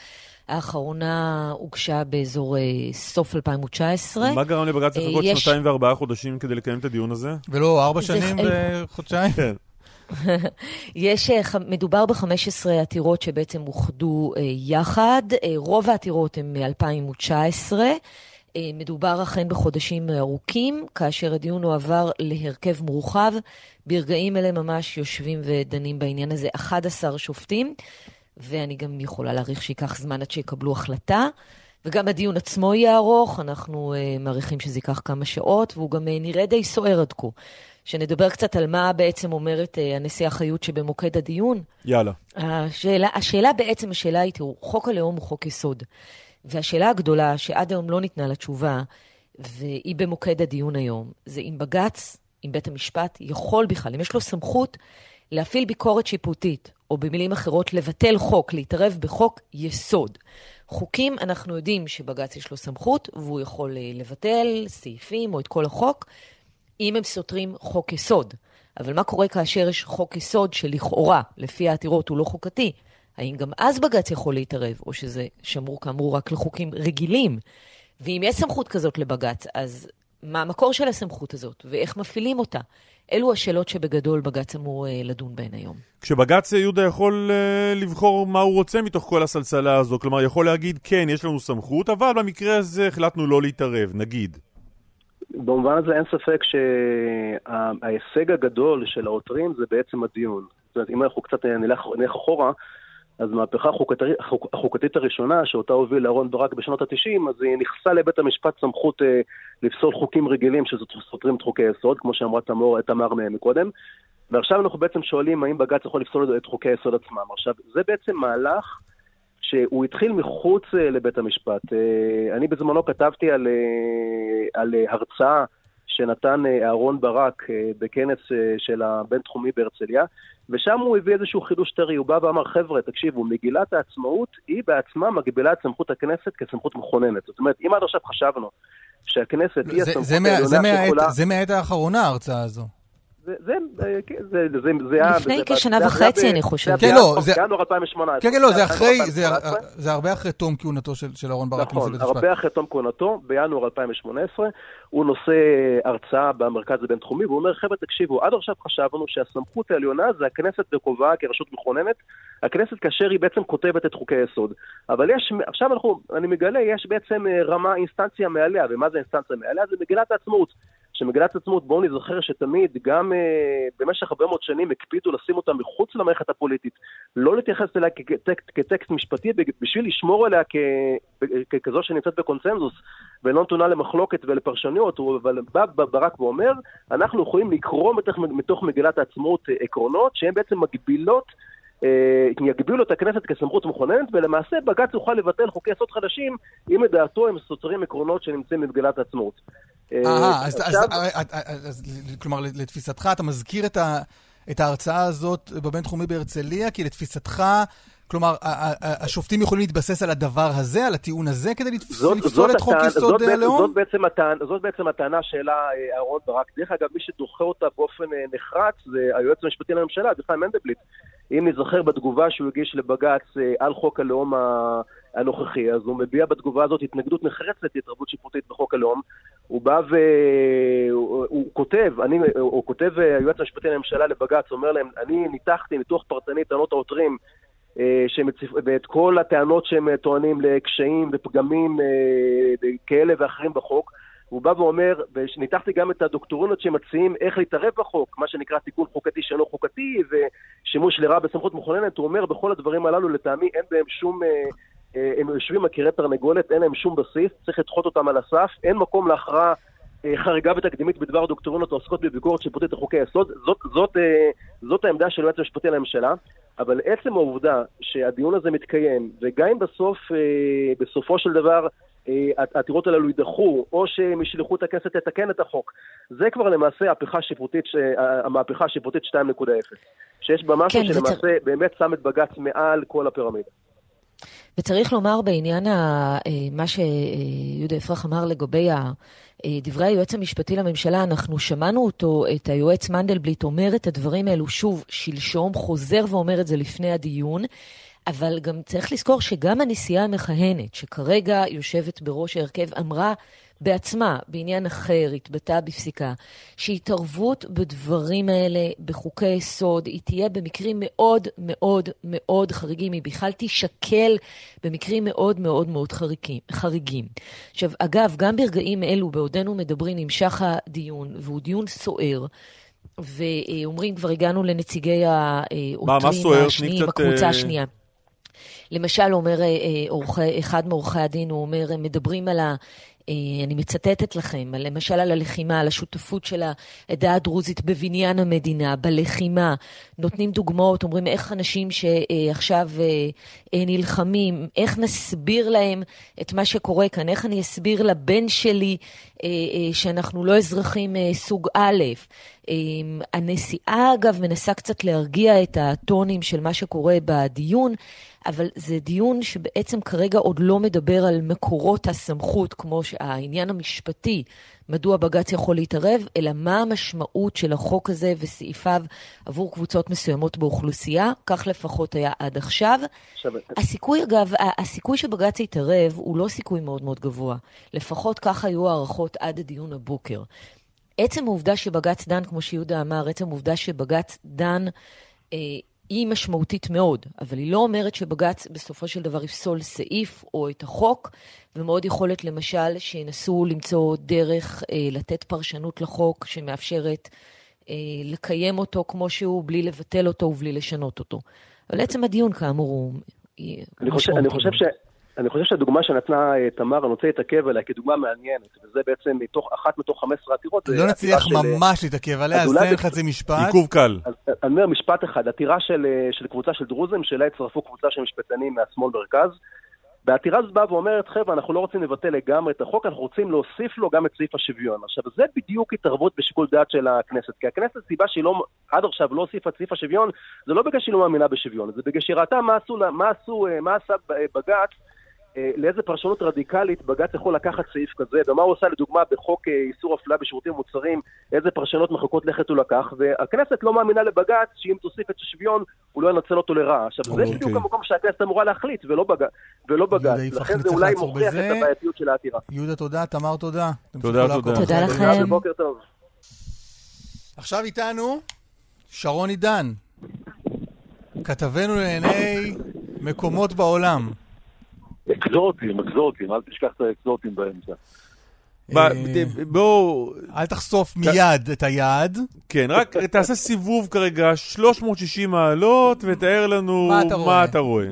האחרונה הוגשה באזור אה, סוף 2019. מה גרם לבג"ץ אה, לחכות יש- שנתיים וארבעה חודשים כדי לקיים את הדיון הזה? ולא ארבע זה שנים וחודשיים? כן. יש, אה, מדובר ב-15 עתירות שבעצם אוחדו אה, יחד. אה, רוב העתירות הן מ-2019. אה, מדובר אכן בחודשים ארוכים, כאשר הדיון הועבר להרכב מורחב. ברגעים אלה ממש יושבים ודנים בעניין הזה 11 שופטים, ואני גם יכולה להעריך שייקח זמן עד שיקבלו החלטה. וגם הדיון עצמו יהיה ארוך, אנחנו uh, מעריכים שזה ייקח כמה שעות, והוא גם uh, נראה די סוער עד כה. שנדבר קצת על מה בעצם אומרת uh, הנשיאה חיות שבמוקד הדיון. יאללה. השאלה, השאלה בעצם, השאלה היא, תראו, חוק הלאום הוא חוק יסוד. והשאלה הגדולה, שעד היום לא ניתנה לה תשובה, והיא במוקד הדיון היום, זה אם בג"ץ, אם בית המשפט, יכול בכלל, אם יש לו סמכות להפעיל ביקורת שיפוטית, או במילים אחרות, לבטל חוק, להתערב בחוק יסוד. חוקים, אנחנו יודעים שבג"ץ יש לו סמכות, והוא יכול אה, לבטל סעיפים או את כל החוק, אם הם סותרים חוק יסוד. אבל מה קורה כאשר יש חוק יסוד שלכאורה, לפי העתירות, הוא לא חוקתי? האם גם אז בג"ץ יכול להתערב, או שזה שמור כאמור רק לחוקים רגילים? ואם יש סמכות כזאת לבג"ץ, אז מה המקור של הסמכות הזאת, ואיך מפעילים אותה? אלו השאלות שבגדול בג"ץ אמור אה, לדון בהן היום. כשבג"ץ יהודה יכול uh, לבחור מה הוא רוצה מתוך כל הסלסלה הזו, כלומר יכול להגיד כן, יש לנו סמכות, אבל במקרה הזה החלטנו לא להתערב, נגיד. במובן הזה אין ספק שההישג הגדול של העותרים זה בעצם הדיון. זאת אומרת, אם אנחנו קצת נלך, נלך אחורה, אז המהפכה החוקתית, החוקתית הראשונה, שאותה הוביל אהרן ברק בשנות ה-90, אז היא נכסה לבית המשפט סמכות אה, לפסול חוקים רגילים שסותרים את חוקי היסוד, כמו שאמרה תמר, תמר מקודם. ועכשיו אנחנו בעצם שואלים האם בג"ץ יכול לפסול את חוקי היסוד עצמם. עכשיו, זה בעצם מהלך שהוא התחיל מחוץ אה, לבית המשפט. אה, אני בזמנו כתבתי על, אה, על אה, הרצאה שנתן אה, אהרון ברק בכנס של הבינתחומי בהרצליה, ושם הוא הביא איזשהו חידוש טרי, הוא בא ואמר, חבר'ה, תקשיבו, מגילת העצמאות היא בעצמה מגבילה את סמכות הכנסת כסמכות מכוננת. זאת אומרת, אם עד עכשיו חשבנו שהכנסת היא הסמכות העליונה שיכולה... זה מהעת האחרונה, ההרצאה הזו. זה, זה, זה, זה, זה, זה היה... לפני זה- כשנה זה- וחצי, זה- אני. זה כן, לא, זה- בינואר 2018. כן, כן, לא, זה אחרי, זה 2018. זה הרבה אחרי תום כהונתו של של אהרן ברק. נכון. הרבה אחרי תום כהונתו, בינואר 2018, הוא נושא הרצאה במרכז הבינתחומי, והוא אומר, חבר'ה, תקשיבו, עד עכשיו חשבנו שהסמכות העליונה זה הכנסת בכובעה כרשות מכוננת, הכנסת כאשר היא בעצם כותבת את חוקי היסוד. אבל יש, עכשיו אנחנו, אני מגלה, יש בעצם אה, רמה, אינסטנציה מעליה, ומה זה אינסטנציה מעליה? זה מגילת העצמאות. שמגילת העצמאות, בואו נזכר שתמיד, גם אה, במשך הרבה מאוד שנים הקפידו לשים אותה מחוץ למערכת הפוליטית, לא להתייחס אליה כטקסט, כטקסט משפטי, בשביל לשמור עליה כ, כ, כזו שנמצאת בקונצנזוס ולא נתונה למחלוקת ולפרשנויות, אבל בא ברק ואומר, אנחנו יכולים לקרוא מתוך, מתוך מגילת העצמאות אה, עקרונות שהן בעצם מגבילות אה, יגבילו את הכנסת כסמכות מכוננת, ולמעשה בג"ץ יוכל לבטל חוקי יסוד חדשים, אם לדעתו הם סותרים עקרונות שנמצאים במגילת העצמאות. אהה, אז, עכשיו- אז, אז, אז, אז כלומר, לתפיסתך, אתה מזכיר את, ה, את ההרצאה הזאת בבינתחומי בהרצליה, כי לתפיסתך, כלומר, השופטים יכולים להתבסס על הדבר הזה, על הטיעון הזה, כדי לפסול את חוק יסוד הלאום? זאת, בעצם הטענה, זאת בעצם הטענה שהעלה אה, אהרון ברק. דרך אגב, מי שדוחה אותה באופן אה, נחרץ זה היועץ המשפטי לממשלה, אביחי מנדלבליט. אם נזכר בתגובה שהוא הגיש לבג"ץ אה, על חוק הלאום ה- הנוכחי, אז הוא מביע בתגובה הזאת התנגדות נחרצת להתערבות שיפוטית בחוק הלאום. הוא בא והוא הוא כותב, אני, הוא כותב אה, היועץ המשפטי לממשלה לבג"ץ, אומר להם, אני ניתחתי ניתוח פרטני טענות העותרים אה. ואת כל הטענות שהם אה, טוענים לקשיים ופגמים כאלה ואחרים בחוק. הוא בא ואומר, וניתחתי גם את הדוקטורינות שמציעים איך להתערב בחוק, מה שנקרא תיקון חוקתי שאינו חוקתי ושימוש לרעה בסמכות מכוננת, הוא אומר בכל הדברים הללו לטעמי אין בהם שום, אה, הם יושבים מכירי תרנגולת, אין להם שום בסיס, צריך לדחות אותם על הסף, אין מקום להכרעה אה, חריגה ותקדימית בדבר דוקטורינות העוסקות בביקורת שיפוטית לחוקי היסוד, זאת, זאת, אה, זאת העמדה של היועץ המשפטי לממשלה, אבל עצם העובדה שהדיון הזה מתקיים, וגם אם בסוף, אה, בסופו של דבר, אה, העתירות הללו יידחו, או שהם ישלחו את הכנסת לתקן את החוק, זה כבר למעשה הפכה שיפוטית, המהפכה השיפוטית 2.0, שיש בה משהו כן, וצר- שלמעשה באמת שם את בג"ץ מעל כל הפירמידה. וצריך לומר בעניין ה, אה, מה שיהודה אפרח אמר לגבי ה- אה, דברי היועץ המשפטי לממשלה, אנחנו שמענו אותו, את היועץ מנדלבליט, אומר את הדברים האלו שוב שלשום, חוזר ואומר את זה לפני הדיון. אבל גם צריך לזכור שגם הנשיאה המכהנת, שכרגע יושבת בראש ההרכב, אמרה בעצמה, בעניין אחר, התבטאה בפסיקה, שהתערבות בדברים האלה, בחוקי יסוד, היא תהיה במקרים מאוד מאוד מאוד חריגים. היא בכלל תישקל במקרים מאוד מאוד מאוד חריגים. חריגים. עכשיו, אגב, גם ברגעים אלו, בעודנו מדברים, נמשך הדיון, והוא דיון סוער. ואומרים, כבר הגענו לנציגי העותרים? תני השניים, הקבוצה אה, השנייה. למשל, אומר אה, אה, אחד מעורכי הדין, הוא אומר, הם מדברים על ה... אה, אני מצטטת לכם, למשל על הלחימה, על השותפות של העדה הדרוזית בבניין המדינה, בלחימה. נותנים דוגמאות, אומרים איך אנשים שעכשיו אה, אה, נלחמים, איך נסביר להם את מה שקורה כאן, איך אני אסביר לבן שלי אה, אה, שאנחנו לא אזרחים אה, סוג א'. אה, הנשיאה, אגב, מנסה קצת להרגיע את הטונים של מה שקורה בדיון. אבל זה דיון שבעצם כרגע עוד לא מדבר על מקורות הסמכות, כמו העניין המשפטי, מדוע בג"ץ יכול להתערב, אלא מה המשמעות של החוק הזה וסעיפיו עבור קבוצות מסוימות באוכלוסייה, כך לפחות היה עד עכשיו. עכשיו, הסיכוי, אגב, הסיכוי שבג"ץ יתערב הוא לא סיכוי מאוד מאוד גבוה. לפחות כך היו הערכות עד הדיון הבוקר. עצם העובדה שבג"ץ דן, כמו שיהודה אמר, עצם העובדה שבג"ץ דן, אה, היא משמעותית מאוד, אבל היא לא אומרת שבג"ץ בסופו של דבר יפסול סעיף או את החוק, ומאוד יכולת למשל שינסו למצוא דרך אה, לתת פרשנות לחוק שמאפשרת אה, לקיים אותו כמו שהוא, בלי לבטל אותו ובלי לשנות אותו. אבל עצם הדיון, כאמור, הוא היא אני חושב, אני, חושב ש, אני חושב שהדוגמה שנתנה אה, תמר, אני רוצה להתעכב עליה כדוגמה מעניינת, וזה בעצם מתוך, אחת מתוך 15 עתירות. זה לא נצליח של, אה, ממש להתעכב עליה, אז תן חצי משפט. עיכוב קל. אני אומר משפט אחד, עתירה של, אה, של קבוצה של דרוזים, שאליה הצטרפו קבוצה של משפטנים מהשמאל מרכז. בעתירה הזאת באה ואומרת, חבר'ה, אנחנו לא רוצים לבטל לגמרי את החוק, אנחנו רוצים להוסיף לו גם את סעיף השוויון. עכשיו, זה בדיוק התערבות בשיקול דעת של הכנסת. כי הכנסת, סיבה שהיא לא, עד עכשיו לא הוסיפה את סעיף השוויון, זה לא בגלל שהיא לא מאמינה בשוויון, זה בגלל שהיא ראתה מה עשו, מה עשו, מה עשה בג"ץ, לאיזה פרשנות רדיקלית בג"ץ יכול לקחת סעיף כזה, ומה הוא עושה לדוגמה בחוק אה, איסור הפליה בשירותים ומוצרים, איזה פרשנות מרחיקות לכת הוא לקח, והכנסת לא מאמינה לבג"ץ שאם תוסיף את השוויון, הוא לא ינצל אותו לרעה. עכשיו, זה אוקיי. בדיוק המקום שהכנסת אמורה להחליט, ולא בג- ולא בג"ץ. לכן זה אולי מוכיח בזה. את הבעייתיות של העתירה. יהודה, תודה, תמר, תודה. תודה, תודה. תודה. לכם. בוקר טוב. עכשיו איתנו שרון עידן, כתבנו לעיני מקומות בעולם. אקזוטים, אקזוטים, אל תשכח את האקזוטים באמצע. אה, בואו, אל תחשוף מיד את היעד. כן, רק תעשה סיבוב כרגע 360 מעלות ותאר לנו מה אתה רואה?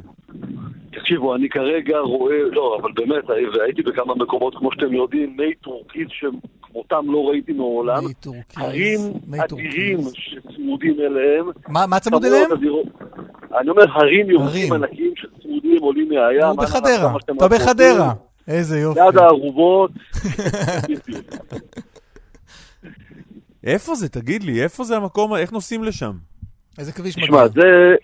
תקשיבו, אני כרגע רואה, לא, אבל באמת, והייתי בכמה מקומות, כמו שאתם יודעים, מי טורקיז שכמותם לא ראיתי מעולם. מי טורקיז, הרים אדירים. שצמודים אליהם. מה צמוד אליהם? אני אומר, הרים ירוקים הרים. שצמודים עולים מהים. הוא בחדרה, אתה. בחדרה. איזה יופי. ליד הארובות. איפה זה? תגיד לי, איפה זה המקום, איך נוסעים לשם? איזה כביש תשמע, זה,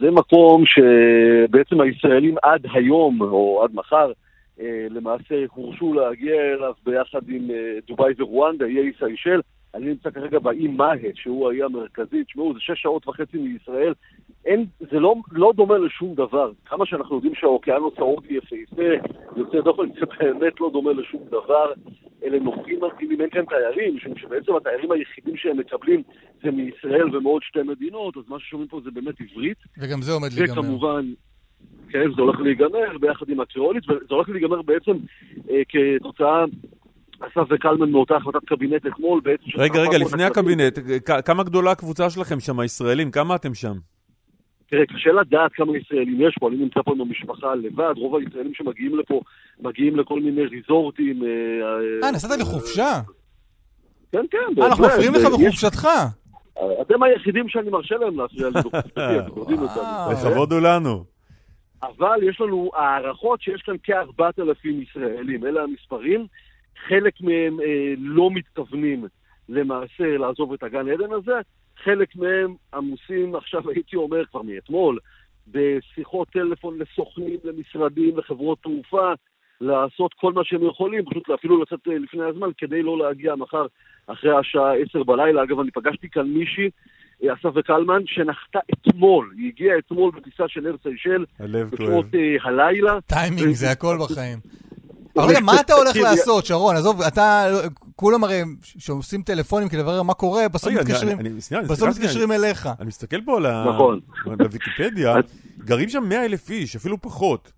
זה מקום שבעצם הישראלים עד היום, או עד מחר, אה, למעשה הורשו להגיע אליו ביחד עם אה, דובאי ורואנדה, איי סיישל. אני נמצא כרגע באי מאהט, שהוא האי המרכזי. תשמעו, זה שש שעות וחצי מישראל. אין, זה לא, לא דומה לשום דבר. כמה שאנחנו יודעים שהאוקיינוס ההודי יפהפה, יוצא דופן, זה באמת לא דומה לשום דבר. אלה נופים מרגילים, אין כאן תיירים, משום שבעצם התיירים היחידים שהם מקבלים זה מישראל ומעוד שתי מדינות, אז מה ששומעים פה זה באמת עברית. וגם זה עומד להיגמר. וכמובן, כן, זה הולך להיגמר ביחד עם הקריאולית, וזה הולך להיגמר בעצם אה, כתוצאה, אסף וקלמן מאותה החלטת קבינט אתמול, בעצם... רגע, רגע, לפני. הקבינט, כמה גדולה הקבוצה שלכם שם, הישראלים? כמה אתם שם? תראה, קשה לדעת כמה ישראלים יש פה, אני נמצא פה עם המשפחה לבד, רוב הישראלים שמגיעים לפה מגיעים לכל מיני ריזורטים. אה, נסעת לחופשה? כן, כן, אה, אנחנו. מפריעים לך בחופשתך. אתם היחידים שאני מרשה להם להפריע לי בחופשתי, אתם יודעים. לכבוד הוא לנו. אבל יש לנו הערכות שיש כאן כ-4,000 ישראלים, אלה המספרים. חלק מהם אה, לא מתכוונים למעשה לעזוב את הגן עדן הזה, חלק מהם עמוסים עכשיו, הייתי אומר, כבר מאתמול, בשיחות טלפון לסוכנים, למשרדים, לחברות תעופה, לעשות כל מה שהם יכולים, פשוט אפילו לצאת אה, לפני הזמן, כדי לא להגיע מחר אחרי השעה 10 בלילה. אגב, אני פגשתי כאן מישהי, אה, אסף וקלמן, שנחתה אתמול, היא הגיעה אתמול בטיסה של אר סיישל, הלב בשעות אה, הלילה. טיימינג זה הכל בחיים. אבל רגע, מה אתה הולך לעשות, שרון? עזוב, אתה, כולם הרי שעושים טלפונים כדי לברר מה קורה, בסוף מתקשרים, אליך. אני מסתכל פה על. נכון. בוויקיפדיה, גרים שם 100 אלף איש, אפילו פחות.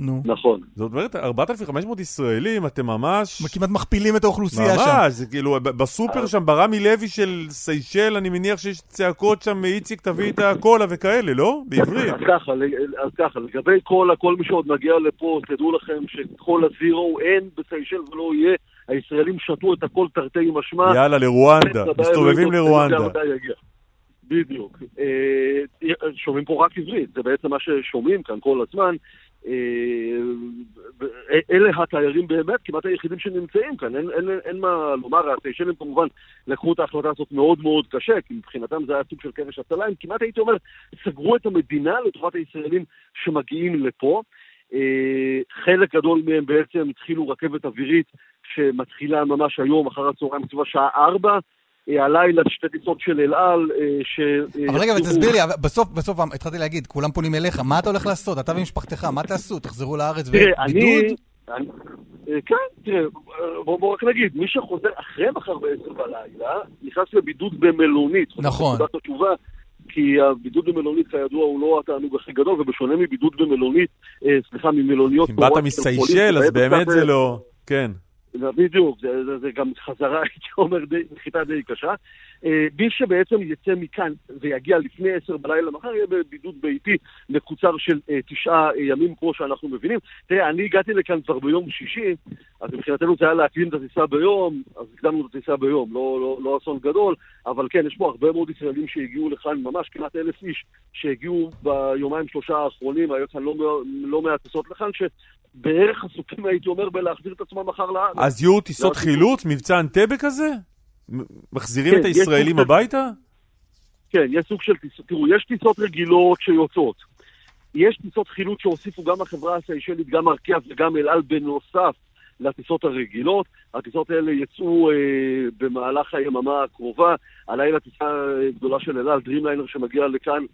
נו. נכון. זאת אומרת, 4,500 ישראלים, אתם ממש... כמעט מכפילים את האוכלוסייה שם. ממש, זה כאילו, ב- בסופר שם, ברמי לוי של סיישל, אני מניח שיש צעקות שם, איציק, תביא את הקולה וכאלה, לא? בעברית. אז ככה, אז ככה, לגבי כל, כל מי שעוד מגיע לפה, תדעו לכם שכל הזירו אין בסיישל ולא יהיה. הישראלים שתו את הכל תרתי משמע. יאללה, לרואנדה. מסתובבים לרואנדה. בדיוק. אה, שומעים פה רק עברית, זה בעצם מה ששומעים כאן כל הזמן. אה, אלה התיירים באמת, כמעט היחידים שנמצאים כאן, אין, אין, אין מה לומר, הסיישלים כמובן לקחו את ההחלטה הזאת מאוד מאוד קשה, כי מבחינתם זה היה סוג של קרש הצלה, הם כמעט הייתי אומר, סגרו את המדינה לטובת הישראלים שמגיעים לפה. אה, חלק גדול מהם בעצם התחילו רכבת אווירית שמתחילה ממש היום, אחר הצהריים, סביב השעה 4. אה, הלילה שתי טיסות של אל על, אה, ש... אבל רגע, אבל תסביר לי, בסוף, בסוף התחלתי להגיד, כולם פונים אליך, מה אתה הולך לעשות? אתה ומשפחתך, מה תעשו? תחזרו לארץ תראה, אני... ובידוד? אני- אה, כן, תראה, בוא בוא רק נגיד, מי שחוזר אחרי מחר בעשר בלילה, נכנס לבידוד במלונית. נכון. זאת התשובה, כי הבידוד במלונית, כידוע, הוא לא התענוג הכי גדול, ובשונה מבידוד במלונית, אה, סליחה, ממלוניות... אם באת מסיישל, אז באמת זה אה, לא... כן. בדיוק, זה, זה, זה גם חזרה, הייתי אומר, נחיתה די קשה. אה, מי שבעצם יצא מכאן ויגיע לפני עשר בלילה מחר, יהיה בבידוד ביתי מקוצר של אה, תשעה אה, ימים, כמו שאנחנו מבינים. תראה, אני הגעתי לכאן כבר ביום שישי, אז מבחינתנו זה היה להקדים את הטיסה ביום, אז הקדמנו את הטיסה ביום, לא, לא, לא אסון גדול, אבל כן, יש פה הרבה מאוד ישראלים שהגיעו לכאן, ממש כמעט אלף איש, שהגיעו ביומיים שלושה האחרונים, היו כאן לא, לא מעט טיסות לכאן, שבערך עסוקים, הייתי אומר, בלהחזיר את עצמם מחר לארץ. אז יהיו טיסות לא, חילוץ, מבצע אנטבה כזה? מחזירים כן, את יש הישראלים הביתה? כן, יש סוג של טיסות, תראו, יש טיסות רגילות שיוצאות. יש טיסות חילוץ שהוסיפו גם החברה הסיישלית, גם ארקיע וגם אל על בנוסף לטיסות הרגילות. הטיסות האלה יצאו אה, במהלך היממה הקרובה. הלילה טיסה אה, גדולה של אל על, דרימליינר שמגיע לכאן,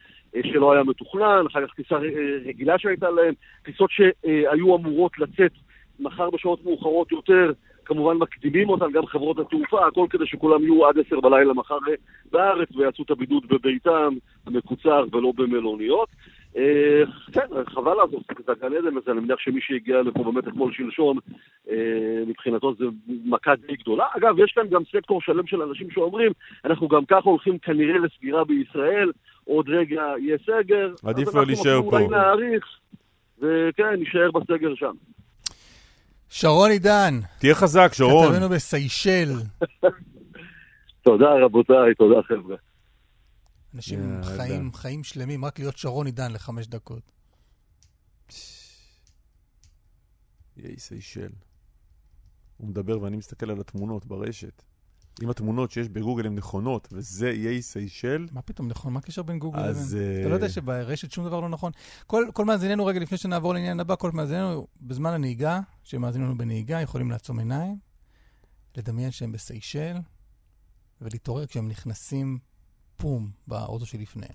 שלא היה מתוכנן, אחר כך טיסה אה, רגילה שהייתה להם, טיסות שהיו אמורות לצאת מחר בשעות מאוחרות יותר, כמובן מקדימים אותן, גם חברות התעופה, הכל כדי שכולם יהיו עד עשר בלילה מחר אה, בארץ ויעשו את הבידוד בביתם המקוצר ולא במלוניות. אה, כן, חבל לעזוב את הגן עדן הזה, אני מניח שמי שהגיע לפה באמת אתמול שלשום, אה, מבחינתו זה מכה די גדולה. אגב, יש כאן גם סקטור שלם של אנשים שאומרים, אנחנו גם ככה הולכים כנראה לסגירה בישראל, עוד רגע יהיה סגר. עדיף אז לא אנחנו להישאר אפילו אולי פה. נאריך, וכן, נישאר בסגר שם. שרון עידן. תהיה חזק, שרון. כתבנו בסיישל. תודה רבותיי, תודה חבר'ה. אנשים יאללה. חיים, חיים שלמים, רק להיות שרון עידן לחמש דקות. יאי סיישל. הוא מדבר ואני מסתכל על התמונות ברשת. אם התמונות שיש בגוגל הן נכונות, וזה איי סיישל... מה פתאום נכון? מה הקשר בין גוגל אז, לבין? אה, אתה לא יודע שברשת שום דבר לא נכון. כל, כל מאזיננו, רגע לפני שנעבור לעניין הבא, כל מאזיננו בזמן הנהיגה, שמאזינים לנו בנהיגה, יכולים לעצום עיניים, לדמיין שהם בסיישל, ולהתעורר כשהם נכנסים פום באוטו שלפניהם.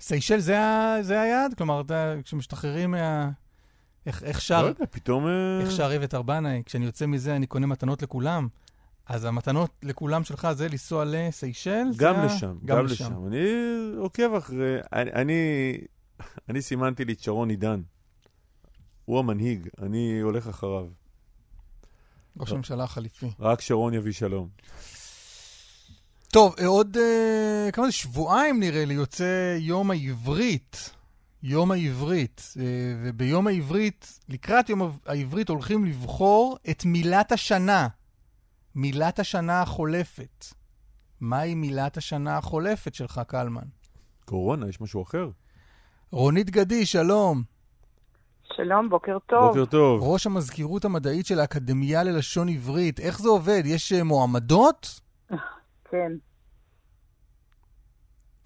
סיישל זה, זה היעד? כלומר, אתה, כשמשתחררים מה... איך, איך שר... לא יודע, פתאום... אה, איך שר איווט ארבנאי, כשאני יוצא מזה אני קונה מתנות לכולם. אז המתנות לכולם שלך זה לנסוע לסיישל? זה גם ה- לשם, גם לשם. אני עוקב אחרי... אני, אני, אני סימנתי לי את שרון עידן. הוא המנהיג, אני הולך אחריו. ראש הממשלה החליפי. רק שרון יביא שלום. טוב, אה, עוד אה, כמה זה? שבועיים נראה לי יוצא יום העברית. יום העברית. אה, וביום העברית, לקראת יום העברית הולכים לבחור את מילת השנה. מילת השנה החולפת. מהי מילת השנה החולפת שלך, קלמן? קורונה, יש משהו אחר? רונית גדי, שלום. שלום, בוקר טוב. בוקר טוב. ראש המזכירות המדעית של האקדמיה ללשון עברית. איך זה עובד? יש אה, מועמדות? כן.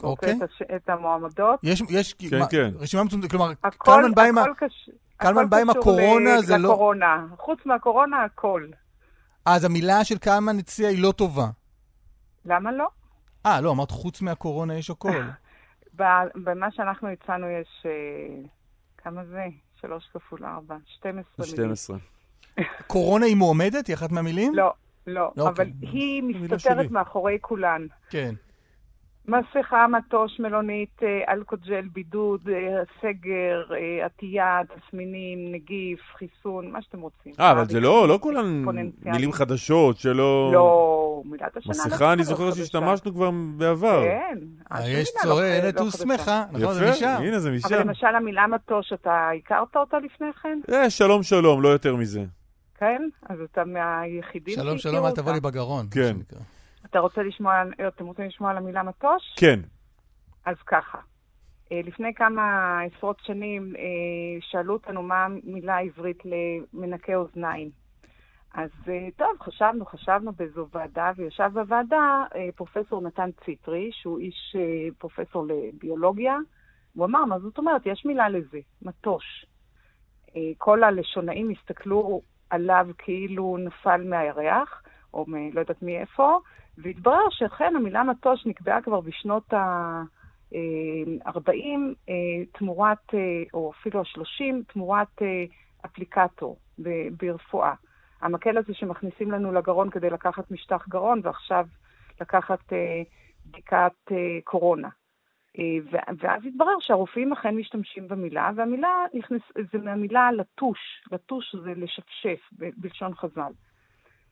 אוקיי. את, הש... את המועמדות. יש, יש, כן, מה, כן. רשימה מצומצמת, כלומר, הכל, קלמן בא עם קש... קלמן בא עם הקורונה, ל- זה לא... לקורונה. חוץ מהקורונה, הכל. אז המילה של קלמן הציע היא לא טובה. למה לא? אה, לא, אמרת חוץ מהקורונה יש הכל. במה שאנחנו הצענו יש... אה, כמה זה? שלוש כפול ארבע. 12 מילים. 12. קורונה היא מועמדת? היא אחת מהמילים? לא, לא, לא, אבל אוקיי. היא מילה מסתתרת. מאחורי כולן. כן. מסכה, מטוש, מלונית, אה, אלכוג'ל, בידוד, אה, סגר, אה, עטייה, תסמינים, נגיף, חיסון, מה שאתם רוצים. אה, אבל זה לא, לא כולן. מילים חדשות שלא... לא, מילת השנה מסכה, אני זוכר. שהשתמשנו כבר בעבר. כן. יש לא- חדשה. נכון? זה משם. יפה, הנה זה אבל משם. למשל המילה מטוש, אתה הכרת אותה לפני כן? שלום שלום, לא יותר מזה. כן? אז אתה מהיחידים שלום, שהכירו שלום, אל אותה. תבוא לי בגרון. כן. אתה רוצה לשמוע, אתם רוצים לשמוע על המילה מטוש? כן. אז ככה, אה, לפני כמה עשרות שנים אה, שאלו אותנו מה המילה העברית למנקה אוזניים. אז אה, טוב, חשבנו, חשבנו באיזו ועדה, וישב בוועדה פרופסור נתן ציטרי, שהוא איש פרופסור לביולוגיה, הוא אמר, מה זאת אומרת? יש מילה לזה, מטוש. כל הלשונאים הסתכלו עליו כאילו נפל מהירח, או מ- לא יודעת מאיפה, והתברר שאכן המילה מטוש נקבעה כבר בשנות ה-40 תמורת, אה, או אפילו ה-30, תמורת אה, אפליקטור ברפואה. המקל הזה שמכניסים לנו לגרון כדי לקחת משטח גרון, ועכשיו לקחת אה, בדיקת אה, קורונה. אה, ואז התברר שהרופאים אכן משתמשים במילה, והמילה נכנס, זה מהמילה לטוש, לטוש זה לשפשף בלשון חז"ל.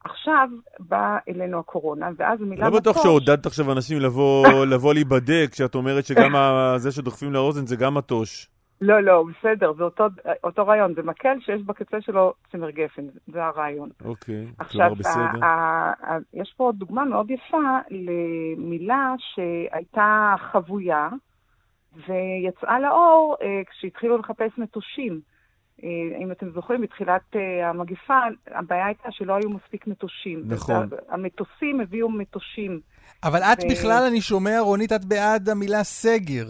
עכשיו באה אלינו הקורונה, ואז המילה לא בטוח מטוש... שעודדת עכשיו אנשים לבוא לבוא להיבדק, כשאת אומרת שגם זה שדוחפים לאוזן זה גם מטוש. לא, לא, בסדר, זה אותו, אותו רעיון, זה מקל שיש בקצה שלו צמר גפן, זה הרעיון. אוקיי, עכשיו, כלומר בסדר. ה- ה- ה- יש פה דוגמה מאוד יפה למילה שהייתה חבויה ויצאה לאור אה, כשהתחילו לחפש מטושים. אה, אם אתם זוכרים, בתחילת אה, המגפה, הבעיה הייתה שלא היו מספיק מטושים. נכון. המטוסים הביאו מטושים. אבל את ו- בכלל, אני שומע, רונית, את בעד המילה סגר.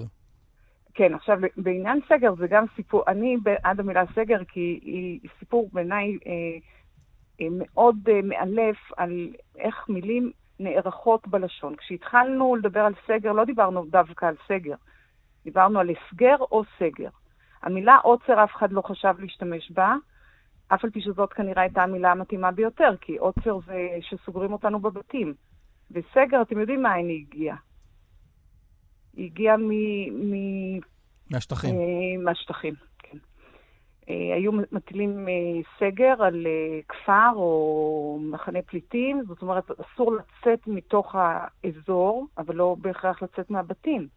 כן, עכשיו, בעניין סגר זה גם סיפור, אני בעד המילה סגר כי היא סיפור בעיניי אה, אה, מאוד אה, מאלף על איך מילים נערכות בלשון. כשהתחלנו לדבר על סגר, לא דיברנו דווקא על סגר, דיברנו על הסגר או סגר. המילה עוצר, אף אחד לא חשב להשתמש בה, אף על פי שזאת כנראה הייתה המילה המתאימה ביותר, כי עוצר זה שסוגרים אותנו בבתים. וסגר, אתם יודעים מאין היא הגיעה. היא הגיעה מ... מ... מהשטחים. אה, מהשטחים, כן. אה, היו מטילים אה, סגר על כפר או מחנה פליטים, זאת אומרת, אסור לצאת מתוך האזור, אבל לא בהכרח לצאת מהבתים.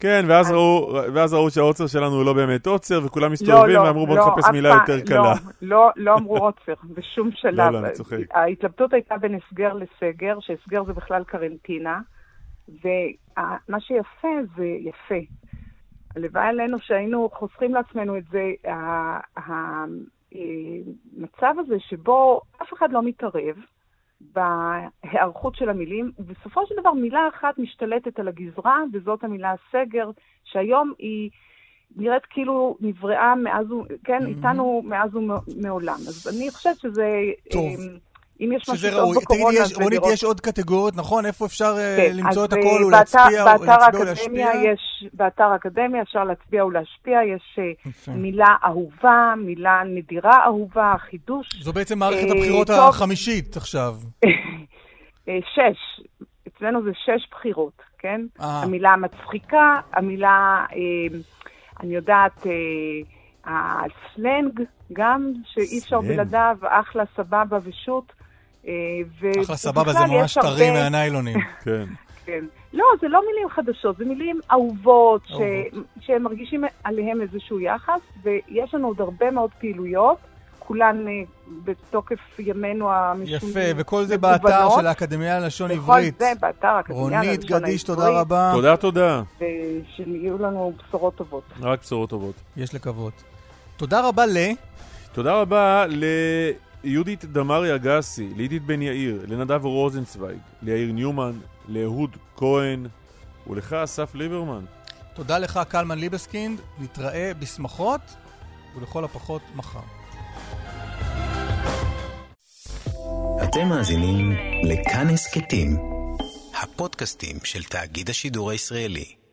כן, ואז ראו, ואז ראו שהעוצר שלנו הוא לא באמת עוצר, וכולם מסתובבים ואמרו בוא נחפש אף מילה יותר קלה. לא, לא, לא אמרו עוצר, בשום שלב. לא, לא, אני צוחק. ההתלבטות הייתה בין הסגר לסגר, שהסגר זה בכלל קרנטינה, ומה שיפה זה יפה. הלוואי עלינו שהיינו חוסכים לעצמנו את זה, המצב הזה שבו אף אחד לא מתערב בהיערכות של המילים, ובסופו של דבר מילה אחת משתלטת על הגזרה, וזאת המילה סגר, שהיום היא נראית כאילו נבראה מאז, כן, mm-hmm. איתנו מאז ומעולם. אז אני חושבת שזה... טוב. אם יש משהו טוב. בקורונה, תגידי, יש, רונית. יש עוד קטגוריות, נכון? איפה אפשר כן, כן, למצוא את אז, הכל אה, ולהצביע, באתר, או באתר להצביע או האקדמיה להשפיע? יש, באתר האקדמיה אפשר להצביע ולהשפיע, יש אה, מילה אהובה, מילה נדירה אהובה, חידוש. זו בעצם מערכת אה, הבחירות טוב. החמישית עכשיו. אה, שש, אצלנו זה שש בחירות, כן? אה. המילה המצחיקה, המילה, אה, אני יודעת, אה, הסלנג גם, שאי אפשר. בלעדיו, אחלה, סבבה ושות. אה, אחלה סבבה, זה ממש טרי הרבה- מהניילונים. כן. כן. לא, זה לא מילים חדשות, זה מילים אהובות, ש... שהם מרגישים עליהם איזשהו יחס, ויש לנו עוד הרבה מאוד פעילויות, כולן אה, בתוקף ימינו המשונים. יפה, וכל זה באתר של האקדמיה ללשון וכל עברית. זה באתר האקדמיה רונית ללשון גדיש, תודה העברית. רבה. תודה, תודה. ושיהיו לנו בשורות טובות. רק בשורות טובות. יש לקוות. תודה רבה ל... תודה רבה ליהודית דמארי אגסי, לעידית בן יאיר, לנדב רוזנצוויג, ליאיר ניומן, לאהוד כהן, ולך אסף ליברמן. תודה לך, קלמן ליבסקינד. נתראה בשמחות, ולכל הפחות מחר. אתם מאזינים לכאן הסכתים, הפודקאסטים של תאגיד השידור הישראלי.